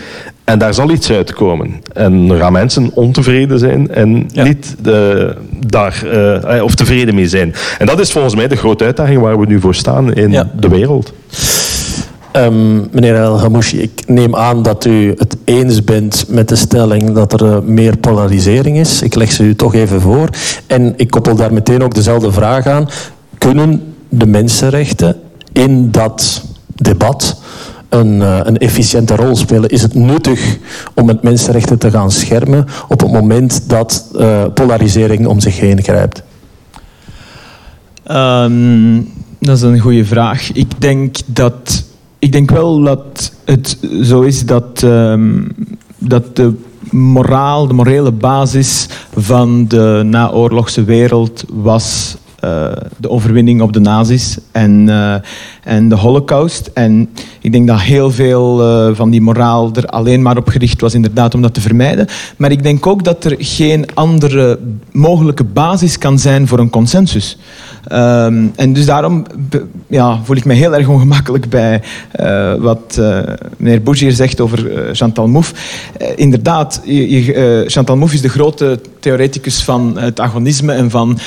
[SPEAKER 5] En daar zal iets uitkomen. En er gaan mensen ontevreden zijn en ja. niet de, daar, uh, of tevreden mee zijn. En dat is volgens mij de grote uitdaging waar we nu voor staan in ja. de wereld.
[SPEAKER 3] Um, meneer El Hamouchi, ik neem aan dat u het eens bent met de stelling dat er uh, meer polarisering is. Ik leg ze u toch even voor. En ik koppel daar meteen ook dezelfde vraag aan. Kunnen de mensenrechten in dat debat een, uh, een efficiënte rol spelen? Is het nuttig om met mensenrechten te gaan schermen op het moment dat uh, polarisering om zich heen grijpt?
[SPEAKER 4] Um, dat is een goede vraag. Ik denk dat ik denk wel dat het zo is dat, um, dat de moraal, de morele basis van de naoorlogse wereld was uh, de overwinning op de nazi's en, uh, en de holocaust. En ik denk dat heel veel uh, van die moraal er alleen maar op gericht was inderdaad om dat te vermijden. Maar ik denk ook dat er geen andere mogelijke basis kan zijn voor een consensus. Um, en dus daarom ja, voel ik me heel erg ongemakkelijk bij wat uh, meneer Bougier zegt over uh, Chantal Mouffe. inderdaad, je, Chantal Mouffe is de grote theoreticus van het agonisme en van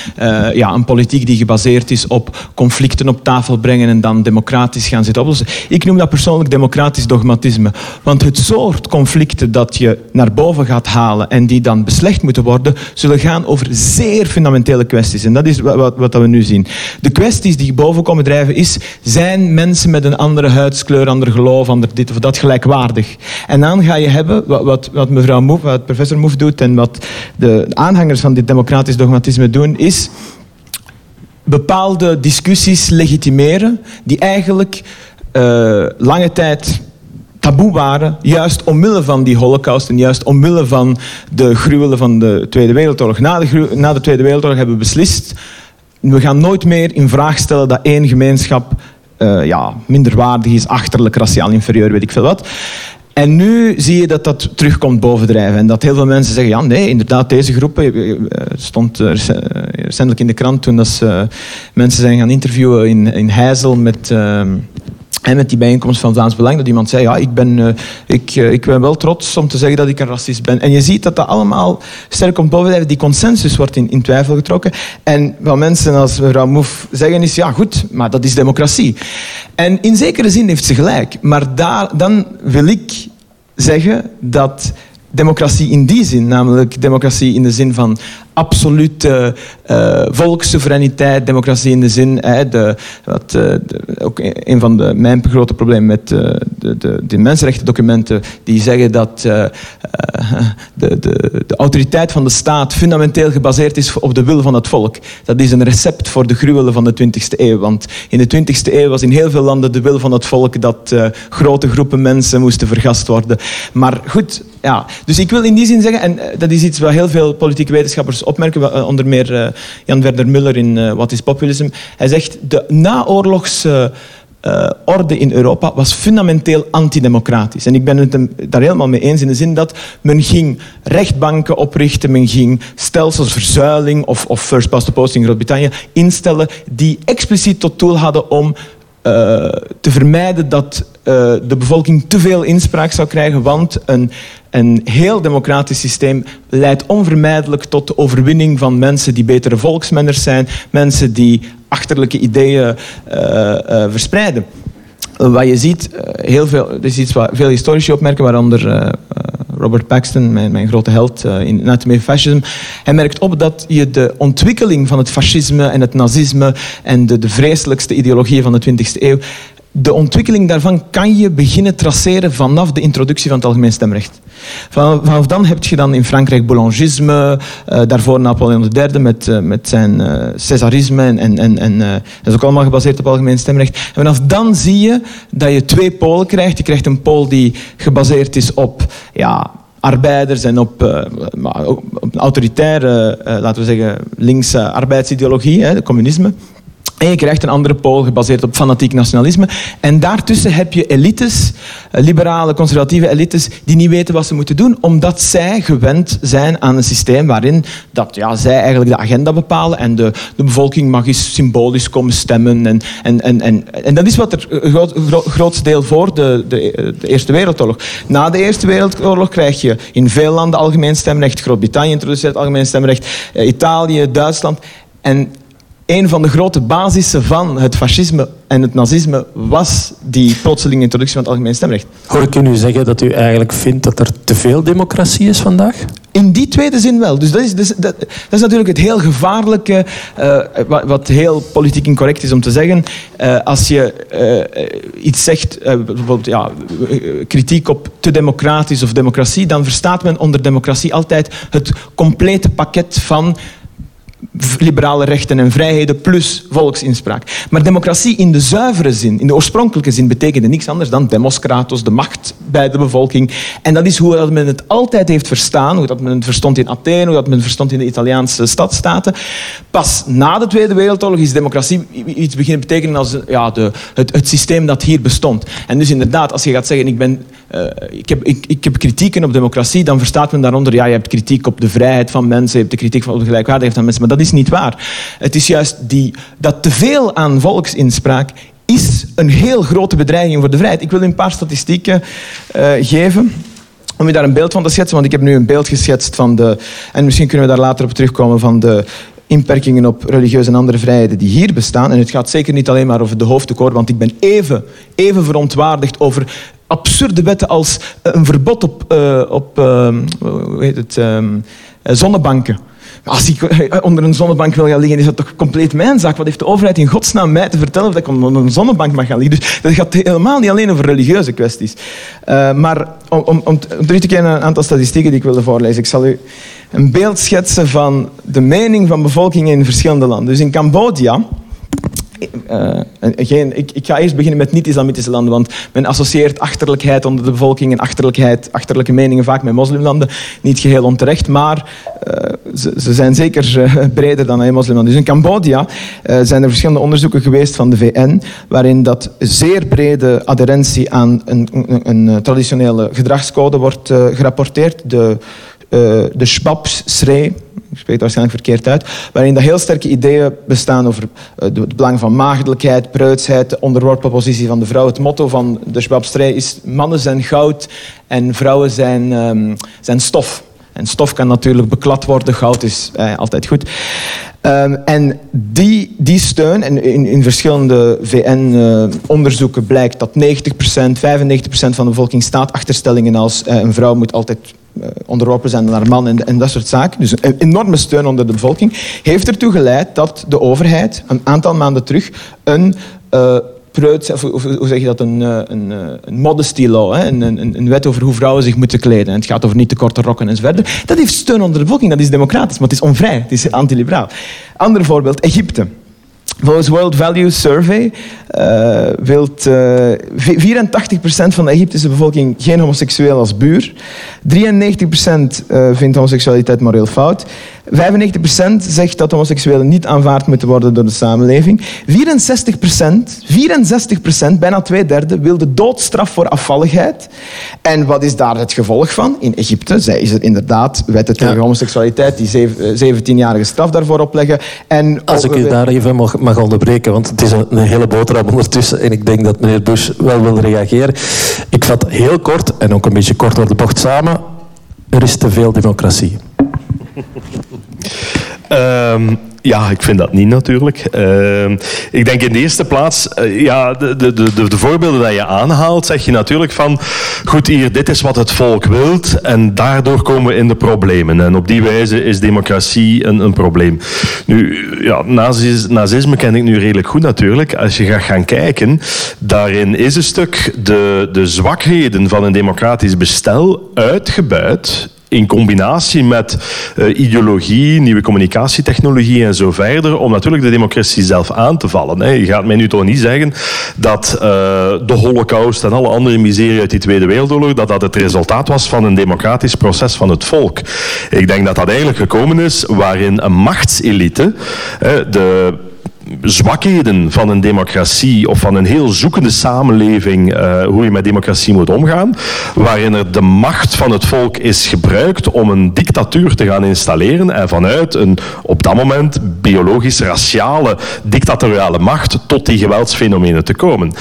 [SPEAKER 4] ja, een politiek die gebaseerd is op conflicten op tafel brengen en dan democratisch gaan zitten oplossen. Ik noem dat persoonlijk democratisch dogmatisme. Want het soort conflicten dat je naar boven gaat halen en die dan beslecht moeten worden, zullen gaan over zeer fundamentele kwesties. En dat is wat, wat, wat we nu zien. De kwesties die boven komen drijven is, zijn mensen met een andere huidskleur, ander geloof, ander dit of dat gelijkwaardig? En dan ga je hebben, wat, wat, wat mevrouw Moef, wat professor Moef doet en wat de aanhangers van dit democratisch dogmatisme doen, is bepaalde discussies legitimeren die eigenlijk uh, lange tijd taboe waren, juist omwille van die holocaust en juist omwille van de gruwelen van de Tweede Wereldoorlog. Na de, na de Tweede Wereldoorlog hebben we beslist, we gaan nooit meer in vraag stellen dat één gemeenschap uh, ja, minderwaardig is, achterlijk, raciaal inferieur, weet ik veel wat. En nu zie je dat dat terugkomt bovendrijven. En dat heel veel mensen zeggen, ja nee, inderdaad, deze groepen... Het stond recentelijk in de krant toen dat ze, mensen zijn gaan interviewen in, in Heizel met... Uh, en met die bijeenkomst van Vlaams Belang, dat iemand zei, ja, ik ben, uh, ik, uh, ik ben wel trots om te zeggen dat ik een racist ben. En je ziet dat dat allemaal sterk komt bovendrijven. Die consensus wordt in, in twijfel getrokken. En wat mensen als mevrouw Moef zeggen is, ja goed, maar dat is democratie. En in zekere zin heeft ze gelijk. Maar daar, dan wil ik zeggen dat democratie in die zin, namelijk democratie in de zin van absolute uh, volkssoevereiniteit, democratie in de zin, uh, de, wat, de, ook een van de, mijn grote problemen met de, de, de mensenrechtendocumenten, die zeggen dat de, de, de autoriteit van de staat fundamenteel gebaseerd is op de wil van het volk. Dat is een recept voor de gruwelen van de 20e eeuw. Want in de 20e eeuw was in heel veel landen de wil van het volk dat grote groepen mensen moesten vergast worden. Maar goed, ja. Dus ik wil in die zin zeggen, en dat is iets wat heel veel politieke wetenschappers opmerken, onder meer uh, Jan Werder Muller in uh, Wat is Populism. Hij zegt de naoorlogse orde in Europa was fundamenteel antidemocratisch. En ik ben het daar helemaal mee eens in de zin dat men ging rechtbanken oprichten, men ging stelsels verzuiling of, of first past the post in Groot-Brittannië instellen die expliciet tot doel hadden om te vermijden dat uh, de bevolking te veel inspraak zou krijgen, want een een heel democratisch systeem leidt onvermijdelijk tot de overwinning van mensen die betere volksmenners zijn, mensen die achterlijke ideeën uh, uh, verspreiden. Wat je ziet, heel veel, er is iets wat veel historici opmerken, waaronder Robert Paxton, mijn, mijn grote held in of Fascism. Hij merkt op dat je de ontwikkeling van het fascisme en het nazisme en de, de vreselijkste ideologieën van de 20e eeuw de ontwikkeling daarvan kan je beginnen traceren vanaf de introductie van het algemeen stemrecht. Vanaf dan heb je dan in Frankrijk Boulangisme, uh, daarvoor Napoleon III met, uh, met zijn uh, Césarisme en, en, en dat is ook allemaal gebaseerd op algemeen stemrecht. En vanaf dan zie je dat je twee polen krijgt. Je krijgt een pool die gebaseerd is op ja, arbeiders en op, op autoritaire, laten we zeggen, linkse arbeidsideologie, hè, communisme. En je krijgt een andere pool gebaseerd op fanatiek nationalisme. En daartussen heb je elites, eh, liberale, conservatieve elites, die niet weten wat ze moeten doen, omdat zij gewend zijn aan een systeem waarin dat, ja, zij eigenlijk de agenda bepalen en de, de bevolking mag eens symbolisch komen stemmen. En, en, en, en, en dat is wat er groot, grootste deel voor de, de, de, Eerste Wereldoorlog. Na de Eerste Wereldoorlog krijg je in veel landen algemeen stemrecht. Groot-Brittannië introduceert algemeen stemrecht. Eh, Italië, Duitsland. En een van de grote basissen van het fascisme en het nazisme was die plotselinge introductie van het algemeen stemrecht.
[SPEAKER 3] Hoor ik u nu zeggen dat u eigenlijk vindt dat er te veel democratie is vandaag?
[SPEAKER 4] In die tweede zin wel. Dus dat is, dat, dat, dat is natuurlijk het heel gevaarlijke, uh, wat, wat, heel politiek incorrect is om te zeggen. Uh, als je uh, iets zegt, bijvoorbeeld ja, kritiek op te democratisch of democratie, dan verstaat men onder democratie altijd het complete pakket van liberale rechten en vrijheden plus volksinspraak. Maar democratie in de zuivere zin, in de oorspronkelijke zin, betekende niks anders dan demoskratos, de macht bij de bevolking. En dat is hoe dat men het altijd heeft verstaan, hoe dat men het verstond in Athene, hoe dat men het verstond in de Italiaanse stadstaten. Pas na de Tweede Wereldoorlog is democratie iets beginnen betekenen als ja, de, het, het systeem dat hier bestond. En dus inderdaad, als je gaat zeggen, ik, ben, uh, ik, heb, ik, ik heb kritieken op democratie, dan verstaat men daaronder, ja, je hebt kritiek op de vrijheid van mensen, je hebt de kritiek op de gelijkwaardigheid van mensen, dat is niet waar. Het is juist die, dat teveel aan volksinspraak is een heel grote bedreiging voor de vrijheid. Ik wil u een paar statistieken uh, geven om u daar een beeld van te schetsen. Want ik heb nu een beeld geschetst van de... En misschien kunnen we daar later op terugkomen van de inperkingen op religieuze en andere vrijheden die hier bestaan. En het gaat zeker niet alleen maar over de hoofdtekort, want ik ben even, even verontwaardigd over absurde wetten als een verbod op, uh, op uh, hoe heet het, uh, zonnebanken. Als ik eh, onder een zonnebank wil gaan liggen, is dat toch compleet mijn zaak. Wat heeft de overheid in godsnaam mij te vertellen of ik onder een zonnebank mag gaan liggen? Dus dat gaat helemaal niet alleen over religieuze kwesties. Uh, maar om, om, om terug te kijken naar een aantal statistieken die ik wilde voorlezen. Ik zal u een beeld schetsen van de mening van bevolkingen in verschillende landen. Dus in Cambodja uh, geen, ik, ik, ga eerst beginnen met niet-islamitische landen, want men associeert achterlijkheid onder de bevolking en achterlijkheid, achterlijke meningen vaak met moslimlanden. Niet geheel onterecht, maar uh, ze, ze, zijn zeker breder dan in moslimlanden. Dus in Cambodja zijn er verschillende onderzoeken geweest van de VN, waarin dat zeer brede adherentie aan een, een, traditionele gedragscode wordt gerapporteerd. De, de Schwab-Sree, ik spreek waarschijnlijk verkeerd uit, waarin dat heel sterke ideeën bestaan over eh, het belang van maagdelijkheid, preutsheid, de onderworpen positie van de vrouw. Het motto van de Schwabstrij is mannen zijn goud en vrouwen zijn, um, zijn stof. En stof kan natuurlijk beklad worden, goud is eh, altijd goed. Um, en die, die steun, en in, in verschillende VN-onderzoeken blijkt dat 90%, 95% van de bevolking staat achter stellingen als uh, een vrouw moet altijd onderworpen zijn aan haar man en, dat soort zaken. Dus een enorme steun onder de bevolking heeft ertoe geleid dat de overheid een aantal maanden terug een preut, of, hoe zeg je dat, een, eh, een, eh, een modesty law, hè? Een, een, een, wet over hoe vrouwen zich moeten kleden. En het gaat over niet te korte rokken enzovoort. Dat heeft steun onder de bevolking, dat is democratisch, maar het is onvrij, het is antiliberaal. Ander voorbeeld, Egypte. Volgens World Values Survey uh, wilt uh, 84% van de Egyptische bevolking geen homoseksueel als buur. 93% uh, vindt homoseksualiteit moreel fout. 95% zegt dat homoseksuelen niet aanvaard moeten worden door de samenleving. 64%, 64%, bijna twee derde, wil de doodstraf voor afvalligheid. En wat is daar het gevolg van? In Egypte zij is er inderdaad wetten tegen ja. homoseksualiteit die 17-jarige straf daarvoor opleggen. En
[SPEAKER 3] Als ik u daar even mag, mag onderbreken, want het is een, een hele boterham ondertussen en ik denk dat meneer Bush wel wil reageren. Ik vat heel kort en ook een beetje kort door de bocht samen. Er is te veel democratie.
[SPEAKER 5] Um, ja, ik vind dat niet natuurlijk. Uh, ik denk in de eerste plaats, uh, ja, de, de, de, de, voorbeelden die je aanhaalt, zeg je natuurlijk van, goed hier, dit is wat het volk wilt en daardoor komen we in de problemen. En op die wijze is democratie een, een probleem. Nu, ja, nazisme ken ik nu redelijk goed natuurlijk. Als je gaat gaan kijken, daarin is een stuk de, de zwakheden van een democratisch bestel uitgebuit in combinatie met uh, ideologie, nieuwe communicatietechnologie en zo verder, om natuurlijk de democratie zelf aan te vallen. Hè. Je gaat mij nu toch niet zeggen dat uh, de holocaust en alle andere miserie uit die Tweede Wereldoorlog, dat dat het resultaat was van een democratisch proces van het volk. Ik denk dat dat eigenlijk gekomen is waarin een machtselite, de zwakheden van een democratie of van een heel zoekende samenleving, uh, hoe je met democratie moet omgaan, waarin er de macht van het volk is gebruikt om een dictatuur te gaan installeren en vanuit een op dat moment biologisch raciale dictatoriale macht tot die geweldsfenomenen te komen.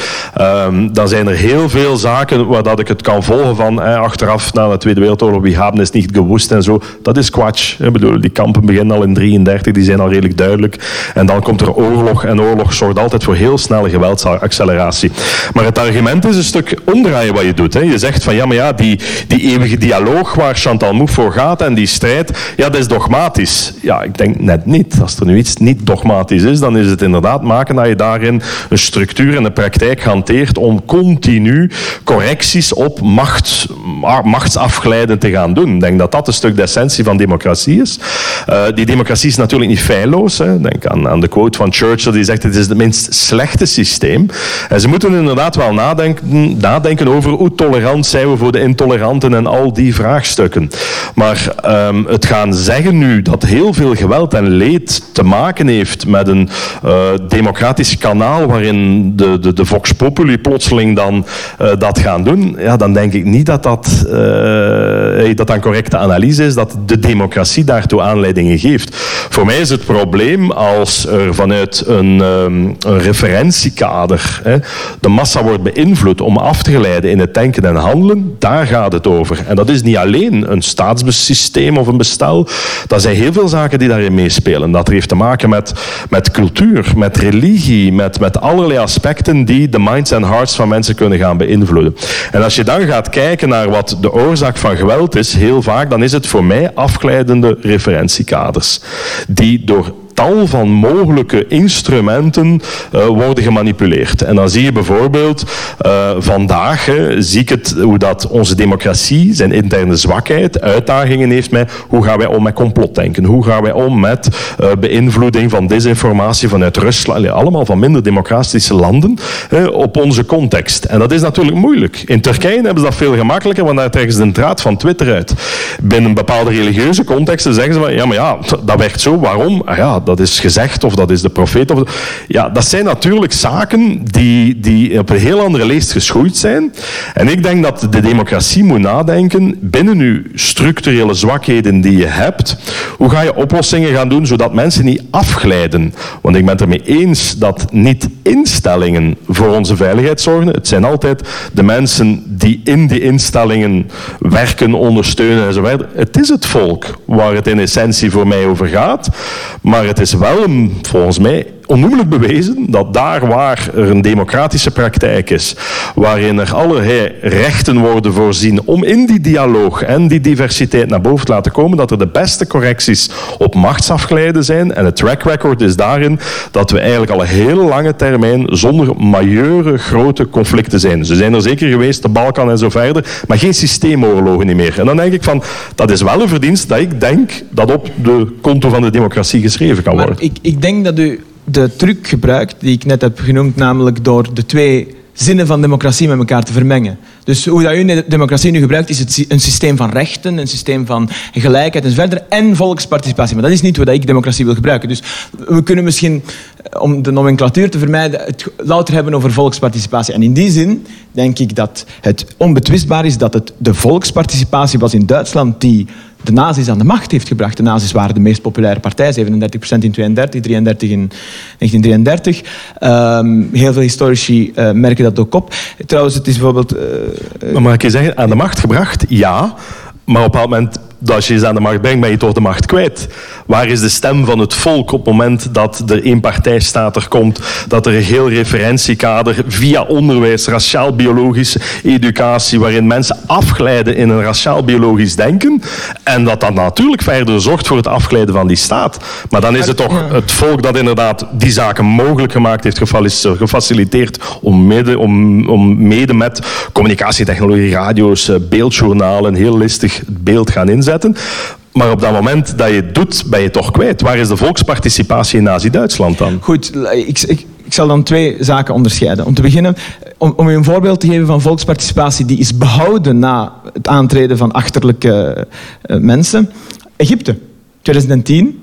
[SPEAKER 5] Um, dan zijn er heel veel zaken waar dat ik het kan volgen van eh, achteraf na de Tweede Wereldoorlog, wie hebben is niet gewoest en zo. Dat is kwatsch. Ik bedoel, die kampen beginnen al in 33, die zijn al redelijk duidelijk. En dan komt er ook oorlog. En oorlog zorgt altijd voor heel snelle geweldsacceleratie. Maar het argument is een stuk omdraaien wat je doet. Hè. Je zegt van ja, maar ja, die, die eeuwige dialoog waar Chantal Mouffe voor gaat en die strijd, ja, dat is dogmatisch. Ja, ik denk net niet. Als er nu iets niet dogmatisch is, dan is het inderdaad maken dat je daarin een structuur en een praktijk hanteert om continu correcties op macht, machtsafglijden te gaan doen. Ik denk dat dat een stuk de essentie van democratie is. Uh, die democratie is natuurlijk niet feilloos. Hè. Denk aan, aan de quote van Churchill die zegt het is het minst slechte systeem. En ze moeten inderdaad wel nadenken, nadenken over hoe tolerant zijn we voor de intoleranten en al die vraagstukken. Maar um, het gaan zeggen nu dat heel veel geweld en leed te maken heeft met een uh, democratisch kanaal waarin de, de, de Vox Populi plotseling dan uh, dat gaan doen, ja, dan denk ik niet dat dat, uh, dat een correcte analyse is, dat de democratie daartoe aanleidingen geeft. Voor mij is het probleem als er vanuit een, um, een referentiekader hè, de massa wordt beïnvloed om af te geleiden in het denken en handelen, daar gaat het over. En dat is niet alleen een staatssysteem of een bestel, dat zijn heel veel zaken die daarin meespelen. Dat heeft te maken met, met cultuur, met religie, met, met allerlei aspecten die de minds en hearts van mensen kunnen gaan beïnvloeden. En als je dan gaat kijken naar wat de oorzaak van geweld is, heel vaak, dan is het voor mij afgeleidende referentiekaders. Die door tal van mogelijke instrumenten uh, worden gemanipuleerd. En dan zie je bijvoorbeeld uh, vandaag, hè, zie ik het, hoe dat onze democratie zijn interne zwakheid, uitdagingen heeft met hoe gaan wij om met complotdenken, hoe gaan wij om met uh, beïnvloeding van desinformatie vanuit Rusland, allemaal van minder democratische landen, op onze context. En dat is natuurlijk moeilijk. In Turkije hebben ze dat veel gemakkelijker, want daar trekken ze de draad van Twitter uit. Binnen bepaalde religieuze contexten zeggen ze van, ja maar ja, dat werkt zo, waarom? Ah ja, is gezegd of dat is de profeet. Of, ja, dat zijn natuurlijk zaken die, die op een heel andere leest geschoeid zijn. En ik denk dat de democratie moet nadenken binnen uw structurele zwakheden die je hebt. Hoe ga je oplossingen gaan doen zodat mensen niet afglijden? Want ik ben het ermee eens dat niet instellingen voor onze veiligheid zorgen. Het zijn altijd de mensen die in die instellingen werken, ondersteunen enzovoort. Het is het volk waar het in essentie voor mij over gaat. Maar het is wel, volgens mij, onnoemelijk bewezen dat daar waar er een democratische praktijk is, waarin er allerlei rechten worden voorzien om in die dialoog en die diversiteit naar boven te laten komen, dat er de beste correcties op machtsafgeleiden zijn. En het track record is daarin dat we eigenlijk al een hele lange termijn zonder majeure grote conflicten zijn. Ze zijn er zeker geweest, de Balkan en zo verder, maar geen systeemoorlogen meer. En dan denk ik van, dat is wel een verdienst dat ik denk dat op de konto van de democratie geschreven kan worden.
[SPEAKER 4] Maar ik, ik denk dat u de truc gebruikt die ik net heb genoemd, namelijk door de twee zinnen van democratie met elkaar te vermengen. Dus hoe dat u de democratie nu gebruikt, is het een systeem van rechten, een systeem van gelijkheid enzovoort, en volksparticipatie. Maar dat is niet dat ik democratie wil gebruiken. Dus we kunnen misschien, eh, om de nomenclatuur te vermijden, het louter hebben over volksparticipatie. En in die zin denk ik dat het onbetwistbaar is dat het de volksparticipatie was in Duitsland die de nazi's aan de macht heeft gebracht. De nazi's waren de meest populaire partij, 37% in 32, 33 in 1933. Um, heel veel historici uh, merken dat ook op. Trouwens, het is bijvoorbeeld...
[SPEAKER 5] Uh, maar mag ik je zeggen, aan de macht gebracht? Ja. Maar op een bepaald moment als je ze aan de macht brengt, ben je toch de macht kwijt. Waar is de stem van het volk op het moment dat er partijstaat er komt, dat er een heel referentiekader via onderwijs, raciaal-biologische educatie, waarin mensen afglijden in een raciaal-biologisch denken, en dat dat natuurlijk verder zorgt voor het afglijden van die staat. Maar dan is het toch het volk dat inderdaad die zaken mogelijk gemaakt heeft, gefaciliteerd om mede, om, om mede met communicatietechnologie, radio's, eh, beeldjournalen, heel listig het beeld gaan inzetten. Maar op dat moment dat je het doet, ben je toch kwijt. Waar is de volksparticipatie in Nazi-Duitsland dan?
[SPEAKER 4] Goed, ik, ik, ik, zal dan twee zaken onderscheiden. Om te beginnen, om, om een voorbeeld te geven van volksparticipatie die is behouden na het aantreden van achterlijke uh, mensen. Egypte, 2010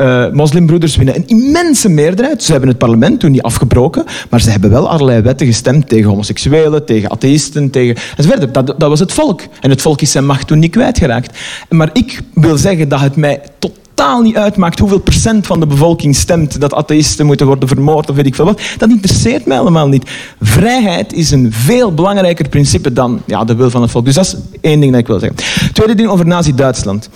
[SPEAKER 4] uh, moslimbroeders winnen een immense meerderheid. Ze hebben het parlement toen niet afgebroken, maar ze hebben wel allerlei wetten gestemd tegen homoseksuelen, tegen atheïsten, tegen... enzovoort. Dat, dat was het volk. En het volk is zijn macht toen niet kwijtgeraakt. Maar ik wil zeggen dat het mij tot totaal niet uitmaakt hoeveel procent van de bevolking stemt dat atheïsten moeten worden vermoord of weet ik veel wat. Dat interesseert mij helemaal niet. Vrijheid is een veel belangrijker principe dan ja, de wil van het volk. Dus dat is één ding dat ik wil zeggen. Tweede ding over Nazi-Duitsland.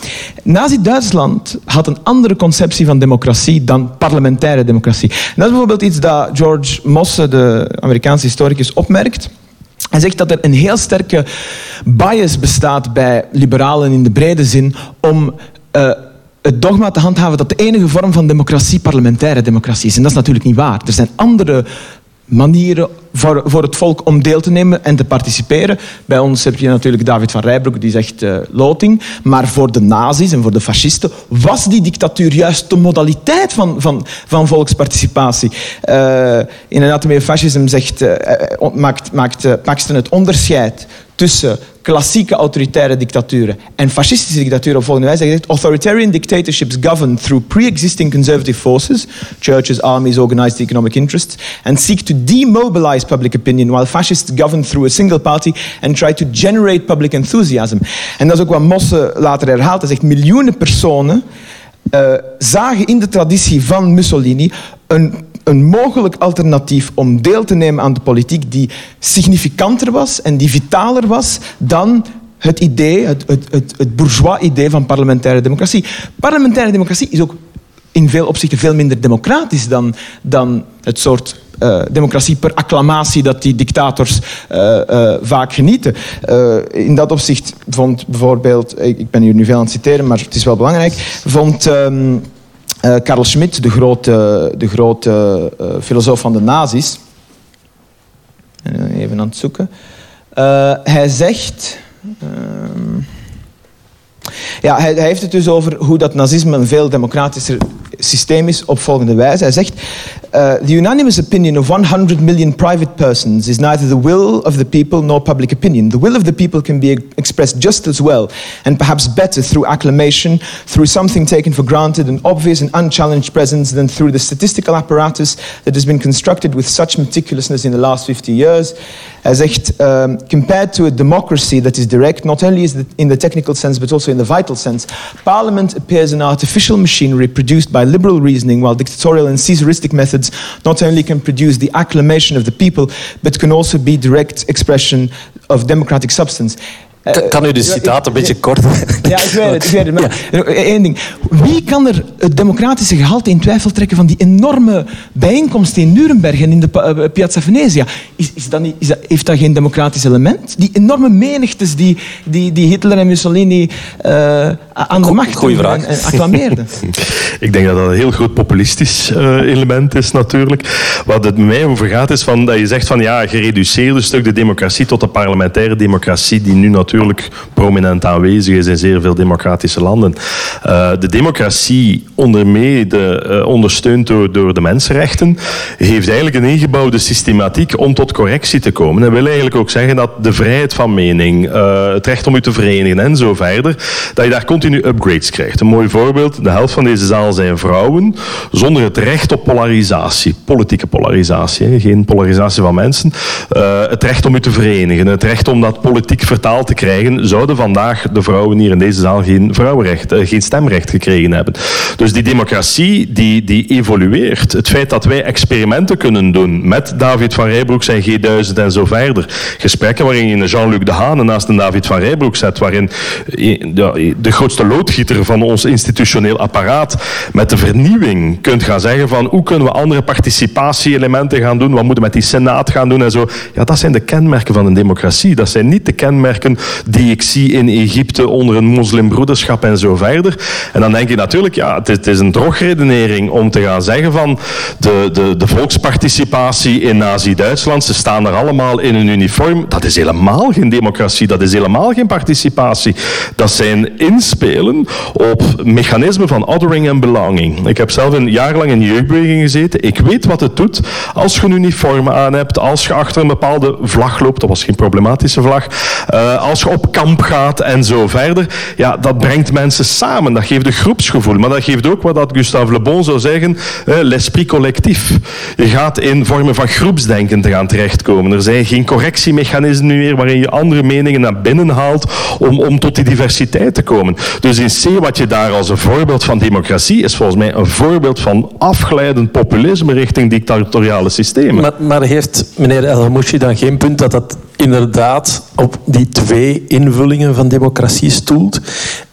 [SPEAKER 4] Nazi-Duitsland had een andere conceptie van democratie dan parlementaire democratie. Dat is bijvoorbeeld iets dat George Mosse, de Amerikaanse historicus, opmerkt. Hij zegt dat er een heel sterke bias bestaat bij liberalen in de brede zin om uh, het dogma te handhaven dat de enige vorm van democratie parlementaire democratie is. En dat is natuurlijk niet waar. Er zijn andere manieren voor, voor het volk om deel te nemen en te participeren. Bij ons heb je natuurlijk David van Rijbroek, die zegt uh, loting. Maar voor de nazi's en voor de fascisten was die dictatuur juist de modaliteit van, van, van volksparticipatie. Uh, in Anatomie of Fascism zegt, uh, maakt, maakt Paxton het onderscheid tussen klassieke autoritaire dictaturen en fascistische dictaturen op volgende wijze. Hij zegt, authoritarian dictatorships govern through pre-existing conservative forces, churches, armies, organized economic interests, and seek to demobilize public opinion, while fascists govern through a single party and try to generate public enthusiasm. En dat is ook wat Mosse later herhaalt. Hij zegt, miljoenen personen uh, zagen in de traditie van Mussolini een een mogelijk alternatief om deel te nemen aan de politiek die significanter was en die vitaler was dan het idee, het, het, het, het bourgeois-idee van parlementaire democratie. Parlementaire democratie is ook in veel opzichten veel minder democratisch dan, dan het soort uh, democratie per acclamatie dat die dictators uh, uh, vaak genieten. in dat opzicht vond bijvoorbeeld, ik, ben hier nu veel aan het citeren, maar het is wel belangrijk, vond... Um, uh, Karl Schmitt, de grote, de grote uh, filosoof van de nazi's, even aan het zoeken, hij zegt. Ehm, ja, hij, hij, heeft het dus over hoe dat nazisme een veel democratischer systeem is op volgende wijze. Hij zegt, uh, the unanimous opinion of 100 million private persons is neither the will of the people nor public opinion. The will of the people can be expressed just as well, and perhaps better through acclamation, through something taken for granted, an obvious and unchallenged presence, than through the statistical apparatus that has been constructed with such meticulousness in the last 50 years. Hij zegt, um, compared to a democracy that is direct, not only is in the technical sense, but also in the vital sense, parliament appears an artificial machinery produced by liberal reasoning, while dictatorial and Caesaristic methods not only can produce the acclamation of the people, but can also be direct expression of democratic substance.
[SPEAKER 3] Kan u de citaat een beetje kort?
[SPEAKER 4] Ja, ik weet het. Ik weet het maar één ding. Wie kan er het democratische gehalte in twijfel trekken van die enorme bijeenkomsten in Nuremberg en in de Piazza Venezia? Is, is dat niet, is dat, heeft dat geen democratisch element? Die enorme menigtes die, die, die Hitler en Mussolini uh, aan de macht
[SPEAKER 3] Goeie vraag.
[SPEAKER 4] En, acclameerden.
[SPEAKER 5] ik denk dat dat een heel groot populistisch uh, element is natuurlijk. Wat het mij over gaat is van, dat je zegt van ja, gereduceerde stuk de democratie tot de parlementaire democratie die nu natuurlijk natuurlijk prominent aanwezig is in zeer veel democratische landen. Uh, de democratie, onder mede uh, ondersteund door, de mensenrechten, heeft eigenlijk een ingebouwde systematiek om tot correctie te komen. En wil eigenlijk ook zeggen dat de vrijheid van mening, uh, het recht om u te verenigen en zo verder, dat je daar continu upgrades krijgt. Een mooi voorbeeld, de helft van deze zaal zijn vrouwen, zonder het recht op polarisatie, politieke polarisatie, geen polarisatie van mensen, het recht om u te verenigen, het recht om dat politiek vertaald te krijgen, zouden vandaag de vrouwen hier in deze zaal geen, vrouwenrecht, uh, geen stemrecht gekregen hebben. Dus die democratie die, die evolueert. Het feit dat wij experimenten kunnen doen met David van Rijbroek zijn G1000 en zo verder. Gesprekken waarin je Jean-Luc de Haan naast een David van Rijbroek zet, waarin de grootste loodgieter van ons institutioneel apparaat met de vernieuwing kunt gaan zeggen van hoe kunnen we andere participatie-elementen gaan doen, wat moeten we met die senaat gaan doen en zo. Ja, dat zijn de kenmerken van een democratie. Dat zijn niet de kenmerken die ik zie in Egypte onder een moslimbroederschap en zo verder. En dan denk je natuurlijk, ja, het is, een drogredenering om te gaan zeggen van de, de, de volksparticipatie in Nazi-Duitsland, ze staan er allemaal in een uniform. Dat is helemaal geen democratie, dat is helemaal geen participatie. Dat zijn inspelen op mechanismen van othering en belonging. Ik heb zelf een jaar lang in jeugdbeweging gezeten. Ik weet wat het doet als je een uniform aan hebt, als je achter een bepaalde vlag loopt, dat was geen problematische vlag, uh, als op kamp gaat en zo verder. Ja, dat brengt mensen samen. Dat geeft een groepsgevoel. Maar dat geeft ook wat Gustave Le Bon zou zeggen, l'esprit collectief. Je gaat in vormen van groepsdenken te gaan terechtkomen. Er zijn geen correctiemechanismen meer waarin je andere meningen naar binnen haalt om, om tot die diversiteit te komen. Dus in C, wat je daar als een voorbeeld van democratie is volgens mij een voorbeeld van afglijdend populisme richting dictatoriale systemen.
[SPEAKER 3] Maar, maar heeft meneer El dan geen punt dat dat inderdaad op die twee invullingen van democratie stoelt?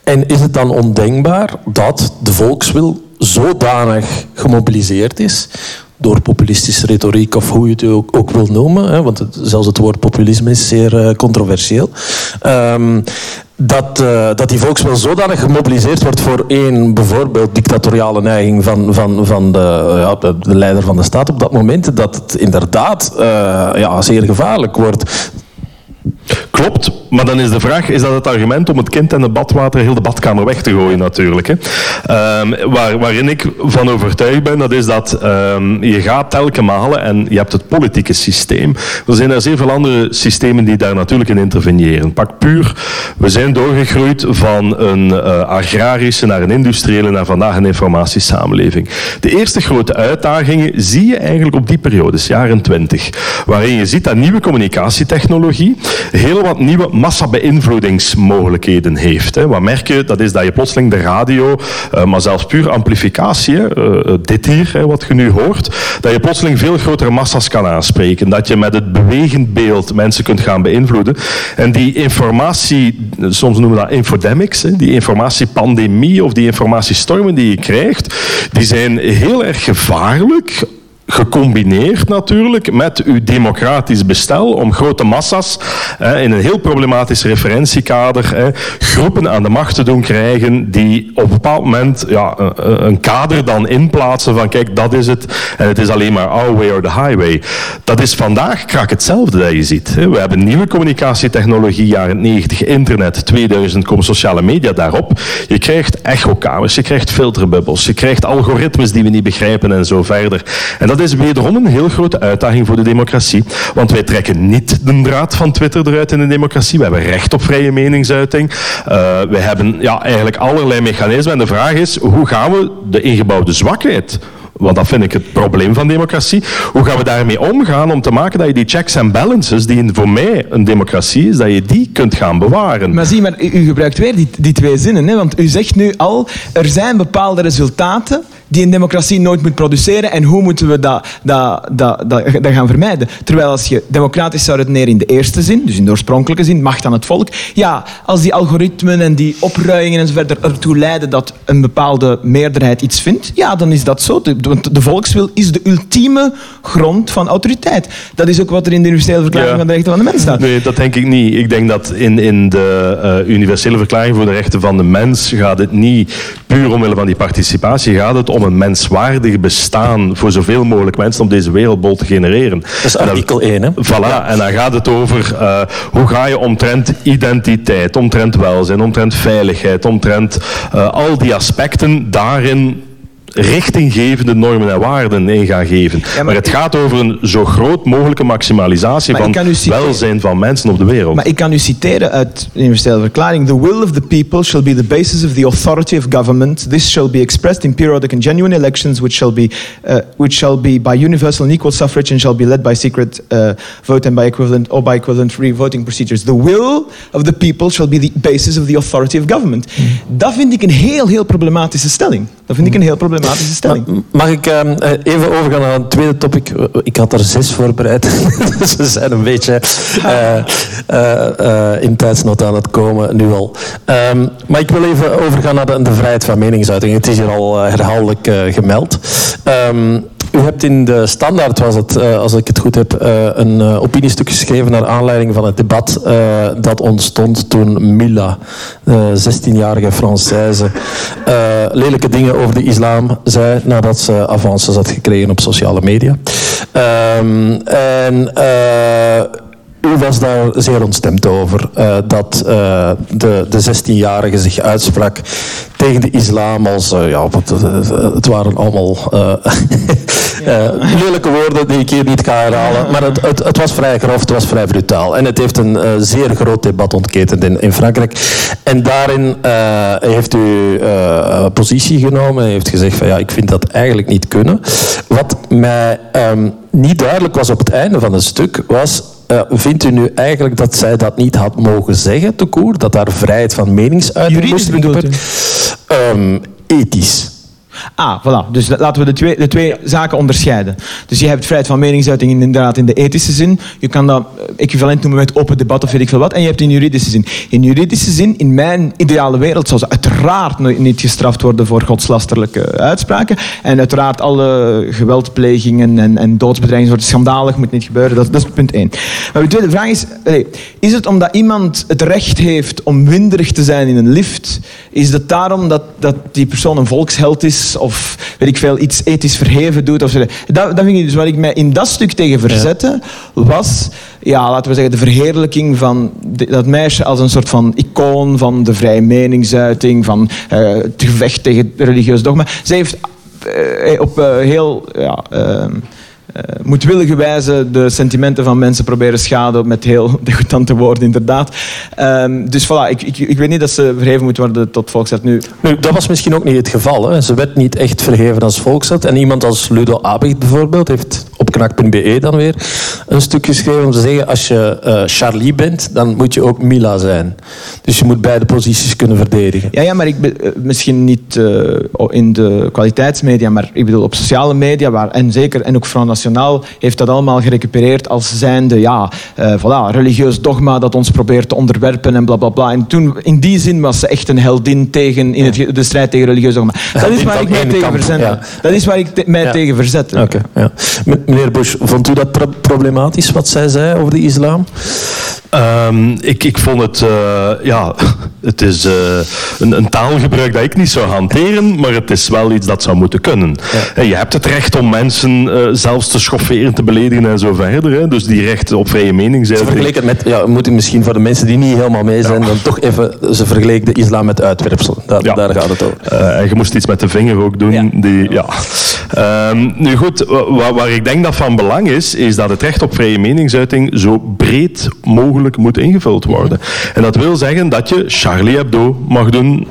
[SPEAKER 3] En is het dan ondenkbaar dat de volkswil zodanig gemobiliseerd is door populistische retoriek of hoe je het ook, ook wil noemen, hè, want zelfs het woord populisme is zeer uh, controversieel, um, dat, uh, dat die volkswil zodanig gemobiliseerd wordt voor één bijvoorbeeld dictatoriale neiging van, van, van de, ja, de, de leider van de staat op dat moment, dat het inderdaad uh, ja, zeer gevaarlijk wordt.
[SPEAKER 5] Klopt, maar dan is de vraag, is dat het argument om het kind en het badwater heel de badkamer weg te gooien natuurlijk. Hè? Um, waar, waarin ik van overtuigd ben, dat is dat um, je gaat telkens malen en je hebt het politieke systeem. Er zijn er zeer veel andere systemen die daar natuurlijk in interveneren. Pak puur, we zijn doorgegroeid van een uh, agrarische naar een industriële naar vandaag een informatiesamenleving. De eerste grote uitdagingen zie je eigenlijk op die periodes, jaren 20, waarin je ziet dat nieuwe communicatietechnologie heel nieuwe massa-beïnvloedingsmogelijkheden heeft. Hè. Wat merk je? Dat is dat je plotseling de radio, uh, maar zelfs puur amplificatie, uh, dit hier, hè, wat je nu hoort, dat je plotseling veel grotere massa's kan aanspreken. Dat je met het bewegend beeld mensen kunt gaan beïnvloeden. En die informatie, soms noemen we dat infodemics, hè, die informatiepandemie of die informatiestormen die je krijgt, die zijn heel erg gevaarlijk gecombineerd natuurlijk met uw democratisch bestel om grote massa's in een heel problematisch referentiekader groepen aan de macht te doen krijgen die op een bepaald moment ja, een kader dan inplaatsen van kijk, dat is het en het is alleen maar our way or the highway. Dat is vandaag krak hetzelfde dat je ziet. We hebben nieuwe communicatietechnologie, jaren 90, internet, 2000 komen sociale media daarop. Je krijgt echokamers, je krijgt filterbubbels, je krijgt algoritmes die we niet begrijpen en zo verder. En dat is wederom een heel grote uitdaging voor de democratie. Want wij trekken niet de draad van Twitter eruit in de democratie. We hebben recht op vrije meningsuiting. Uh, we hebben ja, eigenlijk allerlei mechanismen. En de vraag is, hoe gaan we de ingebouwde zwakheid want dat vind ik het probleem van democratie. Hoe gaan we daarmee omgaan om te maken dat je die checks en balances, die voor mij een democratie is, dat je die kunt gaan bewaren?
[SPEAKER 4] Maar zie, maar u gebruikt weer die, die twee zinnen. Hè? Want u zegt nu al, er zijn bepaalde resultaten die een democratie nooit moet produceren en hoe moeten we dat, dat, dat, dat, dat gaan vermijden. Terwijl als je democratisch zou redeneren in de eerste zin, dus in de oorspronkelijke zin, macht aan het volk, ja, als die algoritmen en die opruiingen enzovoort ertoe leiden dat een bepaalde meerderheid iets vindt, ja, dan is dat zo. Want de volkswil is de ultieme grond van autoriteit. Dat is ook wat er in de universele verklaring ja. van de rechten van de mens staat.
[SPEAKER 5] Nee, dat denk ik niet. Ik denk dat in, in de uh, universele verklaring voor de rechten van de mens gaat het niet puur omwille van die participatie, gaat het om om een menswaardig bestaan voor zoveel mogelijk mensen op deze wereldbol te genereren.
[SPEAKER 3] Dat is artikel 1, hè?
[SPEAKER 5] Voilà, ja. en dan gaat het over uh, hoe ga je omtrent identiteit, omtrent welzijn, omtrent veiligheid, omtrent uh, al die aspecten daarin richtinggevende normen en waarden in gaan geven. Ja, maar, maar, het gaat over een zo groot mogelijke maximalisatie van welzijn van mensen op de wereld.
[SPEAKER 4] Maar ik kan u citeren uit de universele verklaring. The will of the people shall be the basis of the authority of government. This shall be expressed in periodic and genuine elections which shall be, uh, which shall be by universal and equal suffrage and shall be led by secret uh, vote and by equivalent or by equivalent free voting procedures. The will of the people shall be the basis of the authority of government. Mm. Dat vind ik een heel, heel problematische stelling. Dat vind ik een heel problematische stelling.
[SPEAKER 3] Mag ik uh, even overgaan naar een tweede topic? Ik had er zes voorbereid. Ze zijn een beetje uh, uh, in tijdsnood aan het komen, nu al. Um, maar ik wil even overgaan naar de, de, vrijheid van meningsuiting. Het is hier al herhaaldelijk gemeld. Um, u hebt in de standaard, was het, uh, als ik het goed heb, uh, een uh, opiniestuk geschreven naar aanleiding van het debat dat ontstond toen Mila, de 16-jarige Française, lelijke dingen over de islam zei nadat ze avances had gekregen op sociale media. Um, en u was daar zeer ontstemd over dat de, de 16-jarige zich uitsprak tegen de islam als, ja, het waren allemaal lelijke woorden die ik hier niet ga herhalen. Maar het, het, het, was vrij grof, het was vrij brutaal. En het heeft een zeer groot debat ontketend in, in Frankrijk. En daarin heeft u positie genomen en heeft gezegd van ja, ik vind dat eigenlijk niet kunnen. Wat mij um, niet duidelijk was op het einde van het stuk, was uh, vindt u nu eigenlijk dat zij dat niet had mogen zeggen, te koer? Dat daar vrijheid van meningsuiting moest worden? Um, ethisch.
[SPEAKER 4] Ah, voilà. Dus laten we de twee, de twee zaken onderscheiden. Dus je hebt vrijheid van meningsuiting inderdaad in de ethische zin. Je kan dat eh, equivalent noemen met open debat of weet ik veel wat. En je hebt in juridische zin. In juridische zin, in mijn ideale wereld, zou ze uiteraard niet gestraft worden voor godslasterlijke uitspraken. En uiteraard alle geweldplegingen en, en doodsbedreigingen worden schandalig, moet niet gebeuren. Dat, dat is punt één. Maar de tweede vraag is, is het omdat iemand het recht heeft om winderig te zijn in een lift? Is het daarom dat, dat die persoon een volksheld is? Of weet ik veel, iets ethisch verheven doet. Of zo. Dat, dat vind ik dus wat ik mij in dat stuk tegen verzette, was ja, laten we zeggen, de verheerlijking van dat meisje als een soort van icoon van de vrije meningsuiting, van uh, het gevecht tegen religieus dogma. Zij heeft uh, op uh, heel ja, ehm, uh, moedwillige wijze de sentimenten van mensen proberen schaden met heel degutante woorden, inderdaad. Um, dus voilà, ik, ik, ik, weet niet dat ze verheven moet worden tot volksstad nu.
[SPEAKER 3] nu. Dat was misschien ook niet het geval. Hè. Ze werd niet echt verheven als volksstad. En iemand als Ludo Abicht bijvoorbeeld heeft op knak.be dan weer een stuk geschreven om te zeggen als je uh, Charlie bent, dan moet je ook Mila zijn. Dus je moet beide posities kunnen verdedigen.
[SPEAKER 4] Ja, ja maar ik ben, uh, misschien niet in de kwaliteitsmedia, maar ik bedoel op sociale media, waar, en zeker en ook Front Heeft dat allemaal gerecupereerd als zijnde, ja, voilà, religieus dogma dat ons probeert te onderwerpen en blablabla. Bla, bla. En toen, in die zin was ze echt een heldin tegen, in het, de strijd tegen religieus dogma. Dat is waar ik mij tegen verzet. Ja. Dat is waar ik te, mij ja. tegen verzet.
[SPEAKER 3] Oké, okay, ja. Meneer Bush, vond u dat problematisch wat zij zei over de islam?
[SPEAKER 5] Um, ik, ik vond het, uh, ja, het is uh, een, een, taalgebruik dat ik niet zou hanteren, maar het is wel iets dat zou moeten kunnen. Ja. Je hebt het recht om mensen uh, zelfs te schofferen, te beledigen en zo verder. Hè. Dus die recht op vrije mening zijn.
[SPEAKER 3] Ze vergeleken met, ja, moet ik misschien voor de mensen die niet helemaal mee zijn, ja. dan toch even, ze vergeleken de islam met uitwerpsel. Daar, ja. daar gaat het over.
[SPEAKER 5] en je moest iets met de vinger ook doen. Die, ja. Um, nu goed, waar, waar ik denk dat van belang is, is dat het recht op vrije meningsuiting zo breed mogelijk moet ingevuld worden. En dat wil zeggen dat je Charlie Hebdo mag doen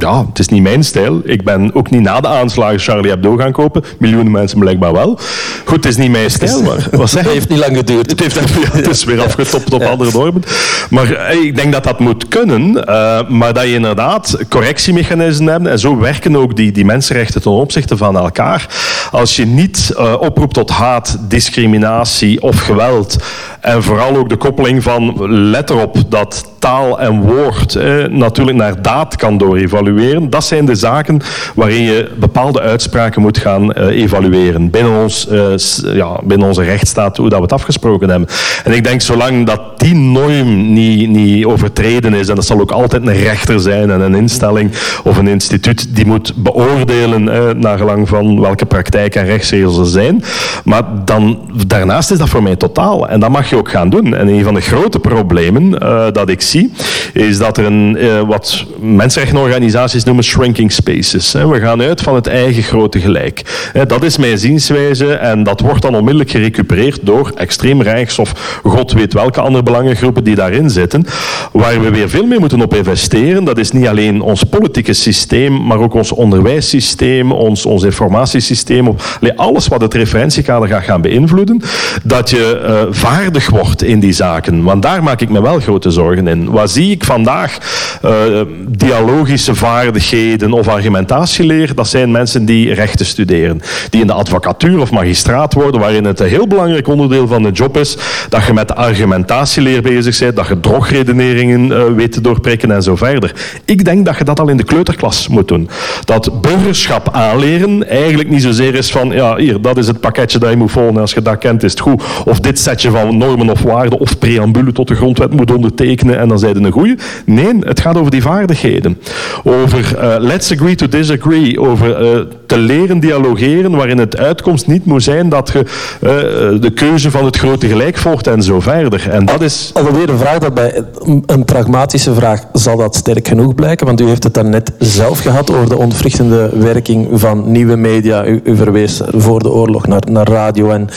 [SPEAKER 5] ja, het is niet mijn stijl. Ik ben ook niet na de aanslagen Charlie Hebdo gaan kopen. Miljoenen mensen blijkbaar wel. Goed, het is niet mijn stijl, maar
[SPEAKER 3] wat zeg Het heeft niet lang geduurd.
[SPEAKER 5] Het, heeft, ja, het is weer afgetopt op andere dorpen. Maar eh, ik denk dat dat moet kunnen. Uh, maar dat je inderdaad correctiemechanismen hebt. En zo werken ook die, die mensenrechten ten opzichte van elkaar. Als je niet uh, oproept tot haat, discriminatie of geweld. En vooral ook de koppeling van let erop dat taal en woord eh, natuurlijk naar daad kan doorevalueren. Dat zijn de zaken waarin je bepaalde uitspraken moet gaan uh, evalueren binnen, ons, uh, ja, binnen onze rechtsstaat, hoe dat we het afgesproken hebben. En ik denk, zolang dat die norm niet, niet overtreden is, en dat zal ook altijd een rechter zijn en een instelling of een instituut die moet beoordelen eh, naar gelang van welke praktijk en rechtsregels er zijn. Maar dan, daarnaast is dat voor mij totaal. En dat mag je ook gaan doen. En een van de grote problemen dat ik is dat er een, uh, wat mensenrechtenorganisaties noemen shrinking spaces. We gaan uit van het eigen grote gelijk. Dat is mijn zienswijze en dat wordt dan onmiddellijk gerecupereerd door extreem rechts of god weet welke andere belangengroepen die daarin zitten. Waar we weer veel meer moeten op investeren, dat is niet alleen ons politieke systeem, maar ook ons onderwijssysteem, ons, ons informatiesysteem, alles wat het referentiekader gaat gaan beïnvloeden, dat je uh, vaardig wordt in die zaken. Want daar maak ik me wel grote zorgen in wat zie ik vandaag? Uh, dialogische vaardigheden of argumentatieleer, dat zijn mensen die rechten studeren. Die in de advocatuur of magistraat worden, waarin het een heel belangrijk onderdeel van de job is dat je met argumentatieleer bezig bent, dat je drogredeneringen uh, weet te doorprikken en zo verder. Ik denk dat je dat al in de kleuterklas moet doen. Dat burgerschap aanleren eigenlijk niet zozeer is van, ja, hier, dat is het pakketje dat je moet volgen als je dat kent, is het goed. Of dit setje van normen of waarden of preambule tot de grondwet moet ondertekenen en dan zijn een goeie. Nee, het gaat over die vaardigheden. Over uh, let's agree to disagree. Over uh, te leren dialogeren waarin het uitkomst niet moet zijn dat je uh, de keuze van het grote gelijk volgt en zo verder. En dat is...
[SPEAKER 3] Alweer een vraag dat bij een pragmatische vraag zal dat sterk genoeg blijken, want u heeft het daarnet zelf gehad over de ontwrichtende werking van nieuwe media. U, u verwees voor de oorlog naar, naar radio en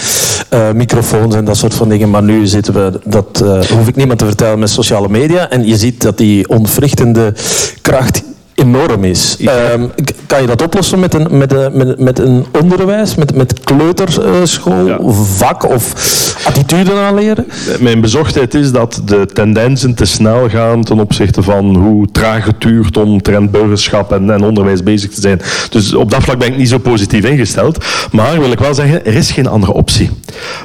[SPEAKER 3] uh, microfoons en dat soort van dingen. Maar nu zitten we, dat uh, hoef ik niemand te vertellen, met sociale media. En je ziet dat die ontwrichtende kracht enorm is. Um, kan je dat oplossen met een, met een, met, met een onderwijs, met, met kleuterschool, ja. vak of attituden aanleren?
[SPEAKER 5] Mijn bezorgdheid is dat de tendensen te snel gaan ten opzichte van hoe traag het duurt om trendburgerschap en, en onderwijs bezig te zijn. Dus op dat vlak ben ik niet zo positief ingesteld. Maar wil ik wel zeggen, er is geen andere optie.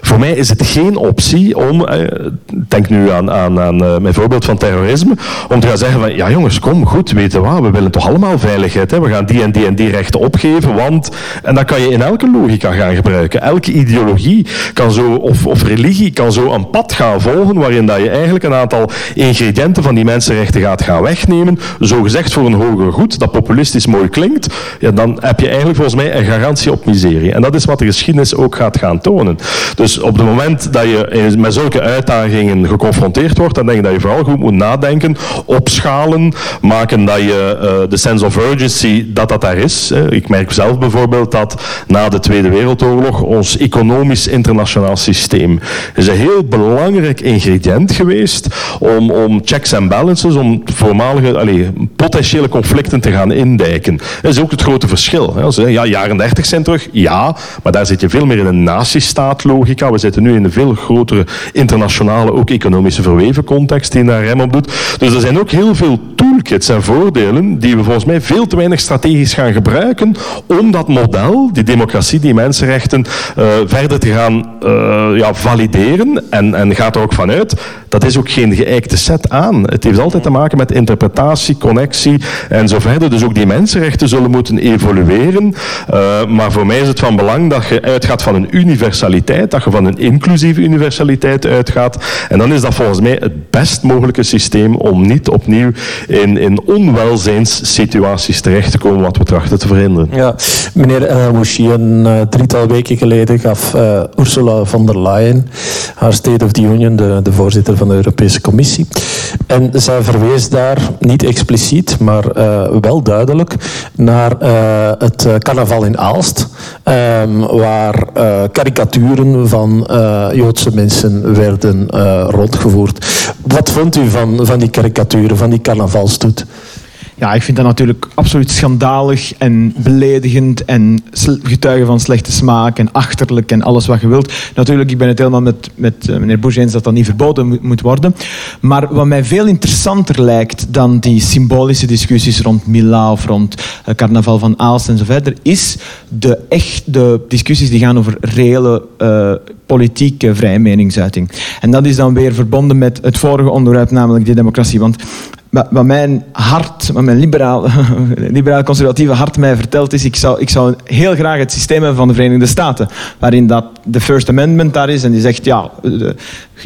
[SPEAKER 5] Voor mij is het geen optie om, eh, denk nu aan, aan, aan uh, mijn voorbeeld van terrorisme, om te gaan zeggen van ja jongens, kom goed, weten wat, we willen toch allemaal veiligheid. Hè? We gaan die en die en die rechten opgeven, want... En dat kan je in elke logica gaan gebruiken. Elke ideologie kan zo, of, of religie kan zo een pad gaan volgen waarin dat je eigenlijk een aantal ingrediënten van die mensenrechten gaat gaan wegnemen, zo gezegd voor een hoger goed, dat populistisch mooi klinkt, ja, dan heb je eigenlijk volgens mij een garantie op miserie. En dat is wat de geschiedenis ook gaat gaan tonen. Dus op het moment dat je met zulke uitdagingen geconfronteerd wordt, dan denk ik dat je vooral goed moet nadenken, opschalen, maken dat je de sense of urgency dat dat daar is. Ik merk zelf bijvoorbeeld dat na de Tweede Wereldoorlog ons economisch internationaal systeem is een heel belangrijk ingrediënt geweest om, om checks en balances, om voormalige allez, potentiële conflicten te gaan indijken. Dat is ook het grote verschil. Ja, jaren 30 zijn terug, ja, maar daar zit je veel meer in een nazistaatlogica. We zitten nu in een veel grotere internationale, ook economische verweven context die daar rem op doet. Dus er zijn ook heel veel toolkits en voordelen die we volgens mij veel te weinig strategisch gaan gebruiken om dat model, die democratie, die mensenrechten, uh, verder te gaan uh, ja, valideren. En, en gaat er ook vanuit, dat is ook geen geëikte set aan. Het heeft altijd te maken met interpretatie, connectie en zo verder. Dus ook die mensenrechten zullen moeten evolueren. Uh, maar voor mij is het van belang dat je uitgaat van een universaliteit, dat je van een inclusieve universaliteit uitgaat. En dan is dat volgens mij het best mogelijke systeem om niet opnieuw in, in onwelzijnssituaties terecht te komen wat we trachten te verhinderen.
[SPEAKER 3] Ja, meneer El Mouchi, een uh, drietal weken geleden gaf uh, Ursula von der Leyen haar State of the Union, de, de voorzitter van de Europese Commissie. En zij verwees daar niet expliciet, maar wel duidelijk naar het carnaval in Aalst, um, waar karikaturen van Joodse mensen werden rondgevoerd. Wat vond u van, van die karikaturen, van die carnavalstoet?
[SPEAKER 4] Ja, ik vind dat natuurlijk absoluut schandalig en beledigend en getuigen van slechte smaak en achterlijk en alles wat je wilt. Natuurlijk, ik ben het helemaal met, met uh, meneer Bush eens dat dat niet verboden moet worden. Maar wat mij veel interessanter lijkt dan die symbolische discussies rond Mila of rond uh, carnaval van Aalst en zo verder, is de, echt, de discussies die gaan over reële uh, politieke vrije meningsuiting. En dat is dan weer verbonden met het vorige onderwerp, namelijk die democratie. Want wat mijn hart, wat mijn liberaal, liberaal-conservatieve hart mij vertelt, is ik zou, ik zou heel graag het systeem hebben van de Verenigde Staten, waarin dat de First Amendment daar is en die zegt, ja, de,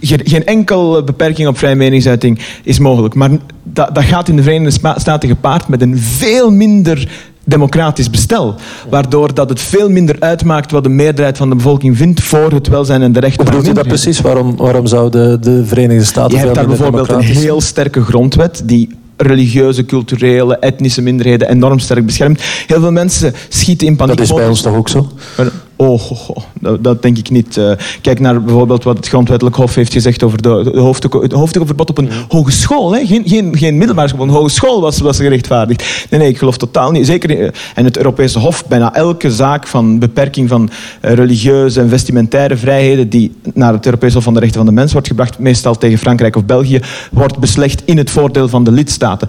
[SPEAKER 4] geen enkele beperking op vrije meningsuiting is mogelijk. Maar dat, dat gaat in de Verenigde Staten gepaard met een veel minder democratisch bestel. Waardoor dat het veel minder uitmaakt wat de meerderheid van de bevolking vindt voor het welzijn en de rechten
[SPEAKER 3] Hoe bedoelt u dat precies? Waarom, waarom zou de, de Verenigde Staten...
[SPEAKER 4] Je hebt daar bijvoorbeeld een heel sterke grondwet die religieuze, culturele, etnische minderheden enorm sterk beschermt. Heel veel mensen schieten in paniek.
[SPEAKER 3] Dat is bij ons toch ook zo?
[SPEAKER 4] Oh, dat, dat, denk ik niet. Uh, kijk naar bijvoorbeeld wat het Grondwettelijk Hof heeft gezegd over de, de hoofdelijke verbod op een hogeschool. Hè? Geen, geen, geen middelbare school, een hogeschool was, was gerechtvaardigd. Nee, nee, ik geloof totaal niet. Zeker, uh, en het Europese Hof, bijna elke zaak van beperking van uh, religieuze en vestimentaire vrijheden die naar het Europese Hof van de Rechten van de Mens wordt gebracht, meestal tegen Frankrijk of België, wordt beslecht in het voordeel van de lidstaten.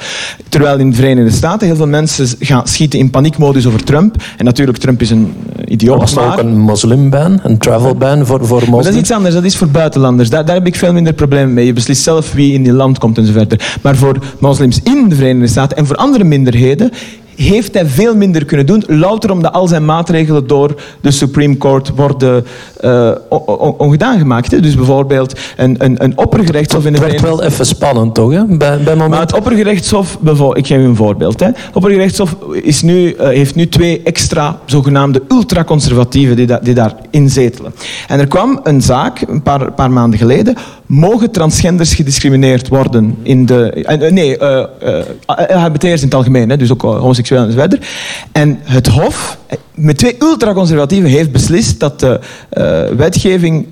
[SPEAKER 4] Terwijl in de Verenigde Staten heel veel mensen gaan schieten in paniekmodus over Trump. En natuurlijk, Trump is een idioot.
[SPEAKER 3] Maar een moslimban, een travelban voor, voor moslims?
[SPEAKER 4] dat is iets anders, dat is voor buitenlanders. Daar, daar heb ik veel minder problemen mee. Je beslist zelf wie in je land komt en zo verder. Maar voor moslims in de Verenigde Staten en voor andere minderheden heeft hij veel minder kunnen doen, louter omdat al zijn maatregelen door de Supreme Court worden uh, ongedaan gemaakt. Hè. Dus bijvoorbeeld een, een, een oppergerechtshof in
[SPEAKER 3] de Het werd wel even spannend, toch? Hè? Bij, bij
[SPEAKER 4] Maar het oppergerechtshof, ik geef u een voorbeeld. Hè. Het oppergerechtshof is nu, uh, heeft nu twee extra zogenaamde ultraconservatieven die, da die daarin zetelen. En er kwam een zaak, een paar, paar maanden geleden, mogen transgenders gediscrimineerd worden in de... Uh, nee, uh, in het algemeen, hè, dus ook en het Hof, met twee ultraconservatieven, heeft beslist dat de wetgeving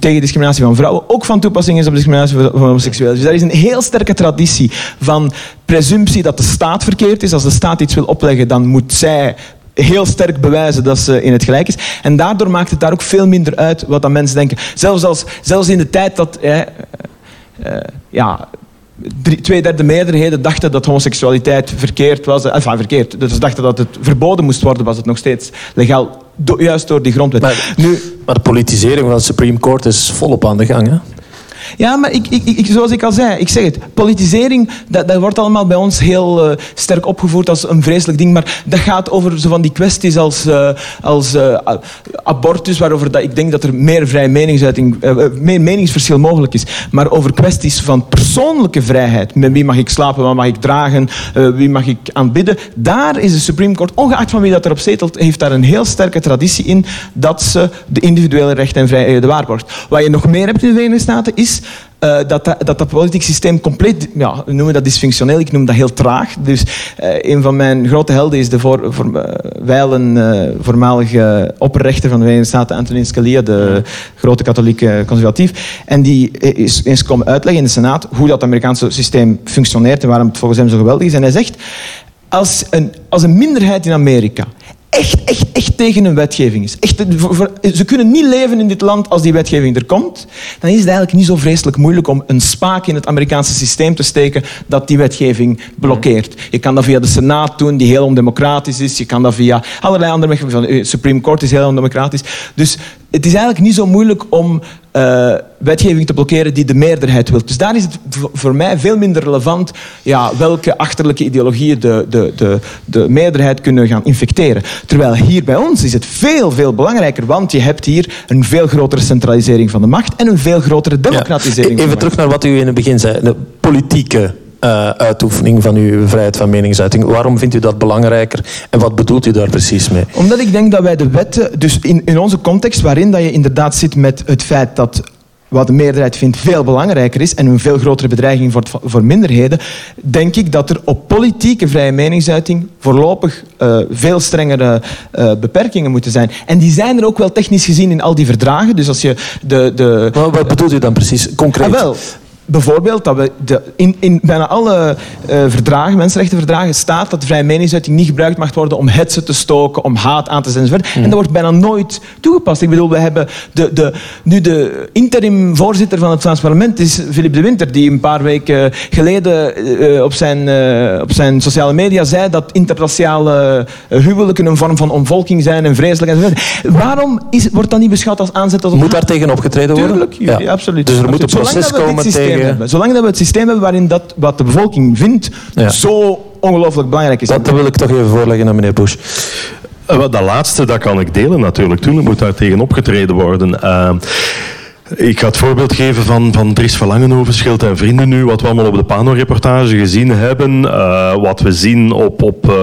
[SPEAKER 4] tegen discriminatie van vrouwen ook van toepassing is op discriminatie van homoseksuelen. Dus daar is een heel sterke traditie van presumptie dat de staat verkeerd is. Als de staat iets wil opleggen, dan moet zij heel sterk bewijzen dat ze in het gelijk is. En daardoor maakt het daar ook veel minder uit wat dan mensen denken. Zelfs, als, zelfs in de tijd dat... Eh, uh, ja, drie, twee derde meerderheden dachten dat homoseksualiteit verkeerd was. Enfin, verkeerd. Dus dachten dat het verboden moest worden, was het nog steeds legaal. juist door die grondwet.
[SPEAKER 3] Maar, nu, maar de politisering van het Supreme Court is volop aan de gang, hè?
[SPEAKER 4] Ja, maar ik, ik, ik, zoals ik al zei, ik zeg het, politisering, dat, dat wordt allemaal bij ons heel uh, sterk opgevoerd als een vreselijk ding, maar dat gaat over zo van die kwesties als, uh, als uh, abortus, waarover dat, ik denk dat er meer vrije meningsuiting, meer meningsverschil mogelijk is, maar over kwesties van persoonlijke vrijheid, met wie mag ik slapen, wat mag ik dragen, wie mag ik aanbidden, daar is de Supreme Court, ongeacht van wie dat erop zetelt, heeft daar een heel sterke traditie in dat ze de individuele rechten en vrijheden waarborgt. Wat je nog meer hebt in de Verenigde Staten is uh, dat, dat, dat dat politiek systeem compleet, ja, we noemen dat dysfunctioneel, ik noem dat heel traag. Dus uh, een van mijn grote helden is de voor, voor, uh, wijlen voormalige opperrechter van de Verenigde Staten, Antonin Scalia, de grote katholieke conservatief. En die is eens komen uitleggen in de Senaat hoe dat Amerikaanse systeem functioneert en waarom het volgens hem zo geweldig is. En hij zegt, als een, als een minderheid in Amerika echt, echt, echt tegen een wetgeving is. Echt, ze kunnen niet leven in dit land als die wetgeving er komt. Dan is het eigenlijk niet zo vreselijk moeilijk om een spaak in het Amerikaanse systeem te steken dat die wetgeving blokkeert. Je kan dat via de Senaat doen, die heel ondemocratisch is. Je kan dat via allerlei andere mechanismen. De Supreme Court is heel ondemocratisch. Dus het is eigenlijk niet zo moeilijk om uh, wetgeving te blokkeren die de meerderheid wil. Dus daar is het voor mij veel minder relevant ja, welke achterlijke ideologieën de, de, de, de meerderheid kunnen gaan infecteren. Terwijl hier bij ons is het veel, veel belangrijker, want je hebt hier een veel grotere centralisering van de macht en een veel grotere democratisering.
[SPEAKER 3] Ja. Even terug naar wat u in het begin zei, de politieke uh, uitoefening van uw vrijheid van meningsuiting. Waarom vindt u dat belangrijker en wat bedoelt u daar precies mee?
[SPEAKER 4] Omdat ik denk dat wij de wetten, dus in, in onze context waarin dat je inderdaad zit met het feit dat wat de meerderheid vindt veel belangrijker is en een veel grotere bedreiging voor, voor minderheden, denk ik dat er op politieke vrije meningsuiting voorlopig uh, veel strengere uh, beperkingen moeten zijn. En die zijn er ook wel technisch gezien in al die verdragen. Dus als je de... de
[SPEAKER 3] wat bedoelt u dan precies, concreet?
[SPEAKER 4] Ah, wel, bijvoorbeeld dat we de, in, in bijna alle uh, verdragen, mensenrechtenverdragen, staat dat vrije meningsuiting niet gebruikt mag worden om hetze te stoken, om haat aan te zetten enzovoort. Mm. En dat wordt bijna nooit toegepast. Ik bedoel, we hebben de, de, nu de interim voorzitter van het Vlaams parlement is Philippe de Winter, die een paar weken geleden uh, op, zijn, uh, op zijn sociale media zei dat interraciale huwelijken een vorm van omvolking zijn en vreselijk enzovoort. Waarom is, wordt dat niet beschouwd als aanzet als...
[SPEAKER 3] Moet daar tegen opgetreden worden?
[SPEAKER 4] Tuurlijk, ja. absoluut.
[SPEAKER 3] Dus er moet een proces komen tegen
[SPEAKER 4] hebben. Zolang dat we het systeem hebben waarin dat wat de bevolking vindt zo ongelooflijk belangrijk is.
[SPEAKER 3] Dat wil ik toch even voorleggen aan meneer Bush.
[SPEAKER 5] Uh, dat laatste dat kan ik delen natuurlijk. Toen moet daar tegen opgetreden worden. Uh, ik ga het voorbeeld geven van, van Dries Verlangenhoven, Schild en Vrienden nu, wat we allemaal op de Pano-reportage gezien hebben, uh, wat we zien op, op uh,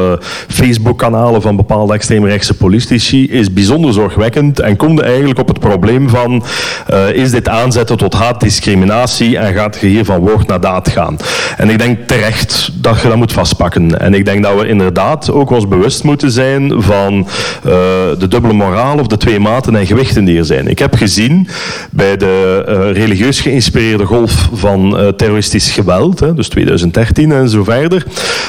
[SPEAKER 5] Facebook-kanalen van bepaalde extreemrechtse politici, is bijzonder zorgwekkend en komt eigenlijk op het probleem van, uh, is dit aanzetten tot haatdiscriminatie en gaat je hier van woord naar daad gaan? En ik denk terecht dat je dat moet vastpakken. En ik denk dat we inderdaad ook ons bewust moeten zijn van de dubbele moraal of de twee maten en gewichten die er zijn. Ik heb gezien bij de uh, religieus geïnspireerde golf van uh, terroristisch geweld, hè, dus 2013 en zo verder,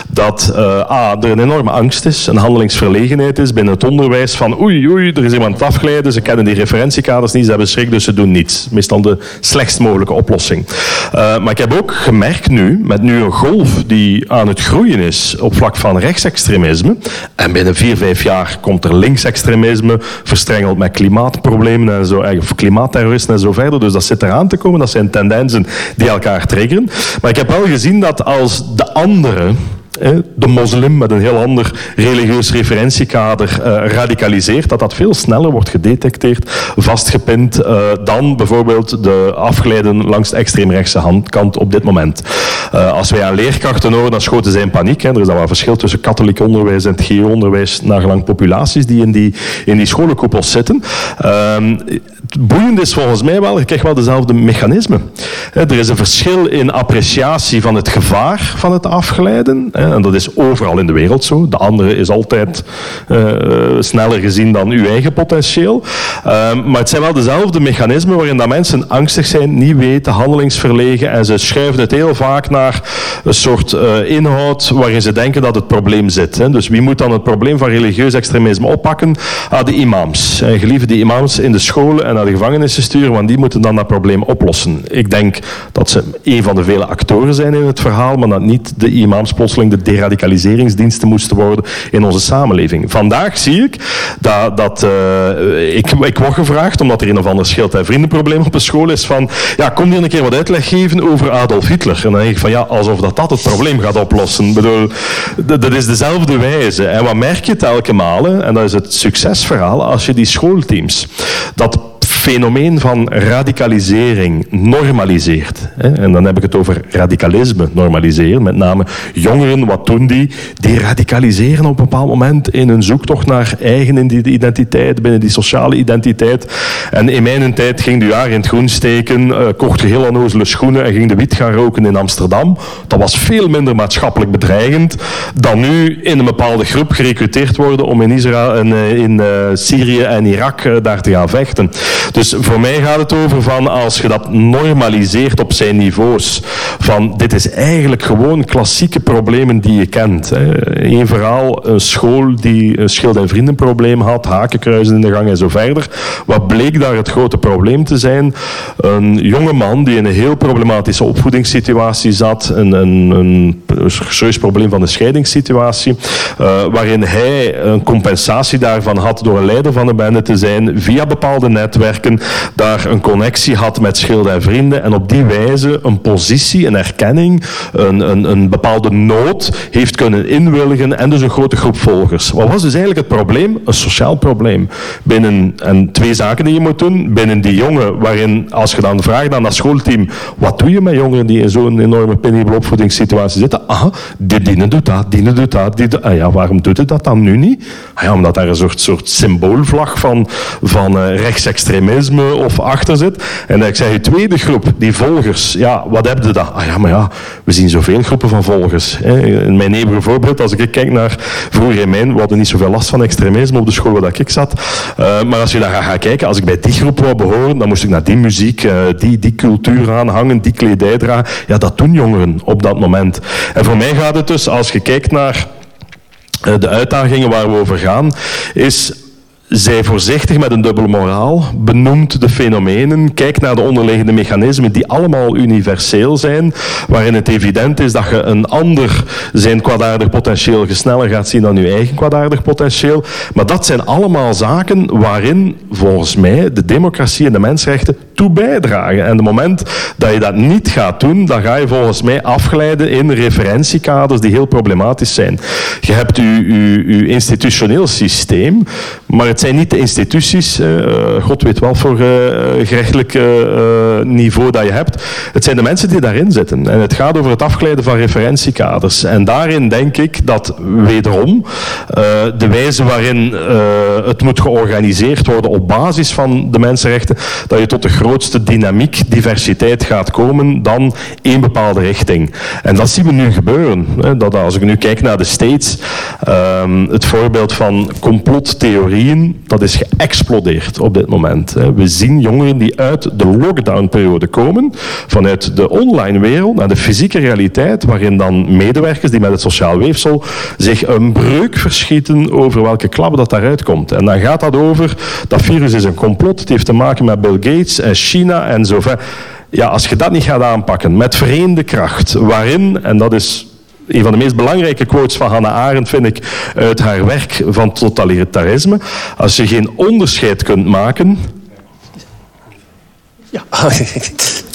[SPEAKER 5] dat uh, A, er een enorme angst is, een handelingsverlegenheid is binnen het onderwijs van oei, oei, er is iemand afgeleid, ze kennen die referentiekaders niet, ze hebben schrik, dus ze doen niets. Meestal de slechtst mogelijke oplossing. maar ik heb ook gemerkt nu, met nu een golf die aan het groeien is op vlak van rechtsextremisme, en binnen vier, vijf jaar komt er linksextremisme, verstrengeld met klimaatproblemen en zo, of klimaatterroristen en zo Dus dat zit eraan te komen. Dat zijn tendensen die elkaar triggeren. Maar ik heb wel gezien dat als de anderen de moslim met een heel ander religieus referentiekader uh, radicaliseert, dat dat veel sneller wordt gedetecteerd, vastgepind, uh, dan bijvoorbeeld de afgeleiden langs de extreemrechtse handkant op dit moment. Uh, als wij aan leerkrachten horen, dan schoten zij in paniek. Er is dan wel verschil tussen katholiek onderwijs en het GO-onderwijs, naar gelang populaties die in die, in die scholenkoepels zitten. Ehm, het boeiende is volgens mij wel, je krijgt wel dezelfde mechanismen. Er is een verschil in appreciatie van het gevaar van het afgeleiden. En dat is overal in de wereld zo. De andere is altijd uh, sneller gezien dan uw eigen potentieel. Uh, maar het zijn wel dezelfde mechanismen waarin dat mensen angstig zijn, niet weten, handelingsverlegen en ze schuiven het heel vaak naar een soort uh, inhoud waarin ze denken dat het probleem zit. Dus wie moet dan het probleem van religieus extremisme oppakken? Ah, de imams. En geliefde die imams in de scholen en de gevangenissen sturen, want die moeten dan dat probleem oplossen. Ik denk dat ze een van de vele actoren zijn in het verhaal, maar dat niet de imams plotseling de deradicaliseringsdiensten moesten worden in onze samenleving. Vandaag zie ik dat, dat uh, ik, ik word gevraagd, omdat er een of ander schild- en vriendenprobleem op een school is, van ja, kom hier een keer wat uitleg geven over Adolf Hitler. En dan denk ik van ja, alsof dat, dat het probleem gaat oplossen. Ik bedoel, dat is dezelfde wijze. En wat merk je telke malen, en dat is het succesverhaal, als je die schoolteams, dat fenomeen van radicalisering normaliseert. En dan heb ik het over radicalisme normaliseren. Met name jongeren, wat doen die? Die radicaliseren op een bepaald moment in hun zoektocht naar eigen identiteit, binnen die sociale identiteit. En in mijn tijd ging de jaar in het groen steken, uh, kocht je heel onnozele schoenen en ging de wiet gaan roken in Amsterdam. Dat was veel minder maatschappelijk bedreigend dan nu in een bepaalde groep gerecruiteerd worden om in Israël en in uh, Syrië en Irak daar te gaan vechten. Dus voor mij gaat het over van als je dat normaliseert op zijn niveaus. Van dit is eigenlijk gewoon klassieke problemen die je kent. Eén verhaal, een school die een schild- en vriendenprobleem had, hakenkruisen in de gang en zo verder. Wat bleek daar het grote probleem te zijn? Een jonge man die in een heel problematische opvoedingssituatie zat. Een, een, een serieus probleem van de scheidingssituatie. Uh, waarin hij een compensatie daarvan had door een leider van de bende te zijn via bepaalde netwerken, daar een connectie had met schilden en vrienden en op die wijze een positie, een erkenning, een, een, een bepaalde nood heeft kunnen inwilligen en dus een grote groep volgers. Wat was dus eigenlijk het probleem? Een sociaal probleem. Binnen, en twee zaken die je moet doen, binnen die jongen, waarin als je dan vraagt aan dat schoolteam, wat doe je met jongeren die in zo'n enorme penibele opvoedingssituatie zitten? Ah, die dienen doet dat, diene doet dat. Die, ah ja, waarom doet het dat dan nu niet? Ah ja, omdat daar een soort, soort symboolvlag van, van uh, rechtsextremisme of achter zit. En ik zeg, je tweede groep, die volgers, ja, wat heb je dan? Ah ja, maar ja, we zien zoveel groepen van volgers. In mijn nederige voorbeeld, als ik kijk naar vroeger in mijn, we hadden niet zoveel last van extremisme op de school waar ik zat. Uh, maar als je daar gaat kijken, als ik bij die groep wou behoren, dan moest ik naar die muziek, uh, die, die cultuur aanhangen, die kledij dragen. Ja, dat doen jongeren op dat moment. En voor mij gaat het dus, als je kijkt naar de uitdagingen waar we over gaan, is zij voorzichtig met een dubbele moraal, benoemt de fenomenen, kijkt naar de onderliggende mechanismen die allemaal universeel zijn, waarin het evident is dat je een ander zijn kwaadaardig potentieel sneller gaat zien dan je eigen kwaadaardig potentieel. Maar dat zijn allemaal zaken waarin, volgens mij, de democratie en de mensenrechten toe bijdragen. En op het moment dat je dat niet gaat doen, dan ga je volgens mij afglijden in referentiekaders die heel problematisch zijn. Je hebt je institutioneel systeem, maar het zijn niet de instituties, uh, God weet wel voor uh, gerechtelijk uh, niveau dat je hebt. Het zijn de mensen die daarin zitten. En het gaat over het afgeleiden van referentiekaders. En daarin denk ik dat wederom de wijze waarin het moet georganiseerd worden op basis van de mensenrechten, dat je tot de grootste dynamiek, diversiteit gaat komen dan één bepaalde richting. En dat zien we nu gebeuren. Dat als ik nu kijk naar de States, um, het voorbeeld van complottheorieën, dat is geëxplodeerd op dit moment. We zien jongeren die uit de lockdownperiode komen, vanuit de online wereld naar de fysieke realiteit, waarin dan medewerkers die met het sociaal weefsel zich een breuk verschieten over welke klap dat daaruit komt. En dan gaat dat over, dat virus is een complot, het heeft te maken met Bill Gates China en zo ver. Ja, als je dat niet gaat aanpakken met vereende kracht, waarin, en dat is een van de meest belangrijke quotes van Hannah Arendt vind ik uit haar werk van totalitarisme. Als je geen onderscheid kunt maken.
[SPEAKER 3] Ja.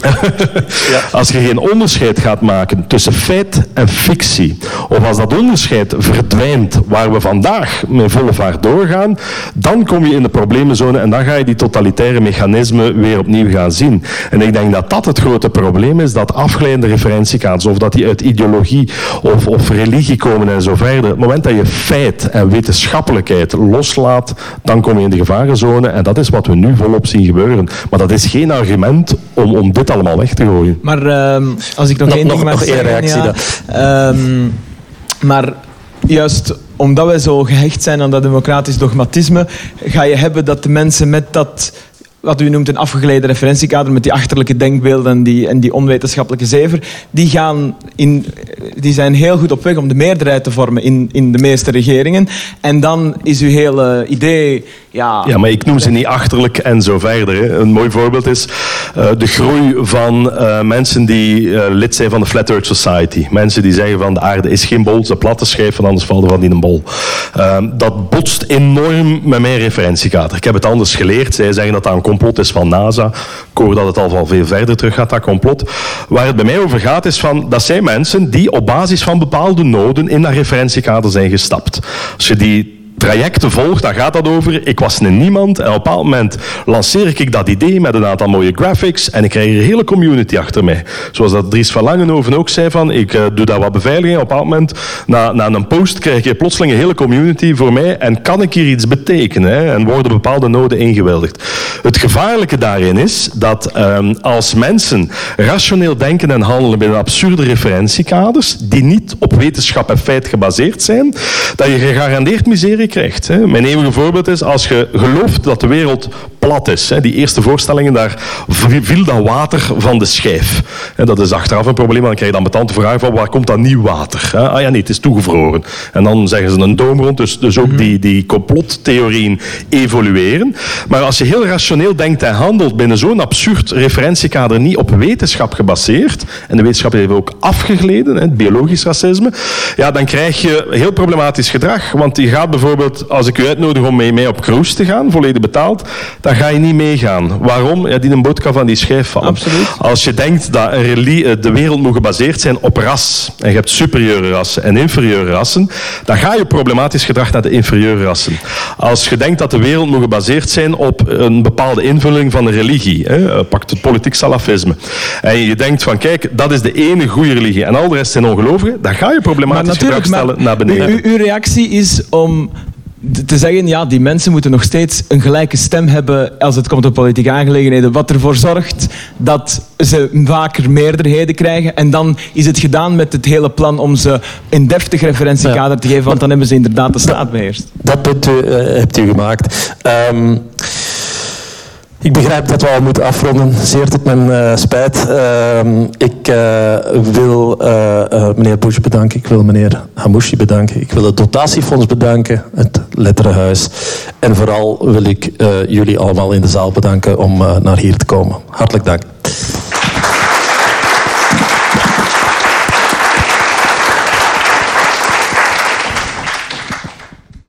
[SPEAKER 5] Als je geen onderscheid gaat maken tussen feit en fictie, of als dat onderscheid verdwijnt waar we vandaag met volle vaart doorgaan, dan kom je in de problemenzone en dan ga je die totalitaire mechanismen weer opnieuw gaan zien. En ik denk dat dat het grote probleem is, dat afgeleide referentiekaders, of dat die uit ideologie of, of religie komen en zo verder. Het moment dat je feit en wetenschappelijkheid loslaat, dan kom je in de gevarenzone en dat is wat we nu volop zien gebeuren. Maar dat is geen argument om, om dit allemaal weg te gooien.
[SPEAKER 4] Maar uh, als ik nog,
[SPEAKER 3] Nog-
[SPEAKER 4] één
[SPEAKER 3] nog-
[SPEAKER 4] ding mag
[SPEAKER 3] nog één
[SPEAKER 4] zeggen,
[SPEAKER 3] reactie
[SPEAKER 4] ja, ehm, maar juist omdat wij zo gehecht zijn aan dat democratisch dogmatisme, ga je hebben dat de mensen met dat wat u noemt een afgeleide referentiekader met die achterlijke denkbeelden en die, en die onwetenschappelijke zever, die, gaan in, die zijn heel goed op weg om de meerderheid te vormen in, in de meeste regeringen. En dan is uw hele idee... Ja,
[SPEAKER 5] Ja, maar ik noem ze niet achterlijk en zo verder. Hè. Een mooi voorbeeld is eh, de groei van eh, mensen die eh, lid zijn van de Flat Earth Society. Mensen die zeggen van de aarde is geen bol, ze platte schijf, want anders valt er van in een bol. Ehm, dat botst enorm met mijn referentiekader. Ik heb het anders geleerd. Zij zeggen dat dat een complot is van NASA. Ik hoor dat het al van veel verder terug gaat, dat complot. Waar het bij mij over gaat is van, dat zijn mensen die op basis van bepaalde noden in dat referentiekader zijn gestapt. Als je die trajecten volgt, dan gaat dat over. Ik was een niemand en op een bepaald moment lanceer ik dat idee met een aantal mooie graphics en ik krijg een hele community achter mij. Zoals dat Dries van Langenhoven ook zei van, ik eh, doe daar wat beveiliging. Op een bepaald moment, na, na een post, krijg je plotseling een hele community voor mij en kan ik hier iets betekenen en worden bepaalde noden ingewildigd. Het gevaarlijke daarin is dat ehm, als mensen rationeel denken en handelen binnen absurde referentiekaders, die niet op wetenschap en feit gebaseerd zijn, dat je gegarandeerd miserie Hè. Mijn eeuwige voorbeeld is, als je gelooft dat de wereld plat is, hè, die eerste voorstellingen, daar viel dat water van de schijf. Dat is achteraf een probleem, dan krijg je dan betante vragen van waar komt dat nieuw water? Hè? Ah ja, nee, het is toegevroren. En dan zeggen ze een doom rond, dus, dus ook die, die complottheorieën evolueren. Maar als je heel rationeel denkt en handelt binnen zo'n absurd referentiekader, niet op wetenschap gebaseerd, en de wetenschap heeft ook afgegleden, hè, het biologisch racisme, ja, dan krijg je heel problematisch gedrag. Want je gaat bijvoorbeeld, als ik u uitnodig om mee, mee op cruise te gaan, volledig betaald, dan ga je niet meegaan. Waarom? Ja, die een boot kan van die schijf vallen.
[SPEAKER 4] Absoluut.
[SPEAKER 5] Als je denkt dat eh, de wereld moet gebaseerd zijn op ras, en je hebt superieure rassen en inferieure rassen, dan ga je problematisch gedrag naar de inferieure rassen. Als je denkt dat de wereld moet gebaseerd zijn op een bepaalde invulling van een religie, hè, eh, pak het politiek salafisme, en je denkt van kijk, dat is de ene goede religie en al de rest zijn ongelovigen, dan ga je problematisch gedrag stellen naar beneden.
[SPEAKER 4] Uw, reactie is om te zeggen, ja, die mensen moeten nog steeds een gelijke stem hebben als het komt op politieke aangelegenheden, wat ervoor zorgt dat ze vaker meerderheden krijgen. En dan is het gedaan met het hele plan om ze een deftig referentiekader te geven, want dan hebben ze inderdaad de staat beheerst.
[SPEAKER 3] Dat punt eh, hebt u gemaakt. Ehm, ik begrijp dat we al moeten afronden, zeer tot mijn eh, spijt. Ehm, ik eh, wil eh, meneer Bush bedanken, ik wil meneer Hamouchi bedanken, ik wil het dotatiefonds bedanken, het Letterenhuis. En vooral wil ik jullie allemaal in de zaal bedanken om naar hier te komen. Hartelijk dank.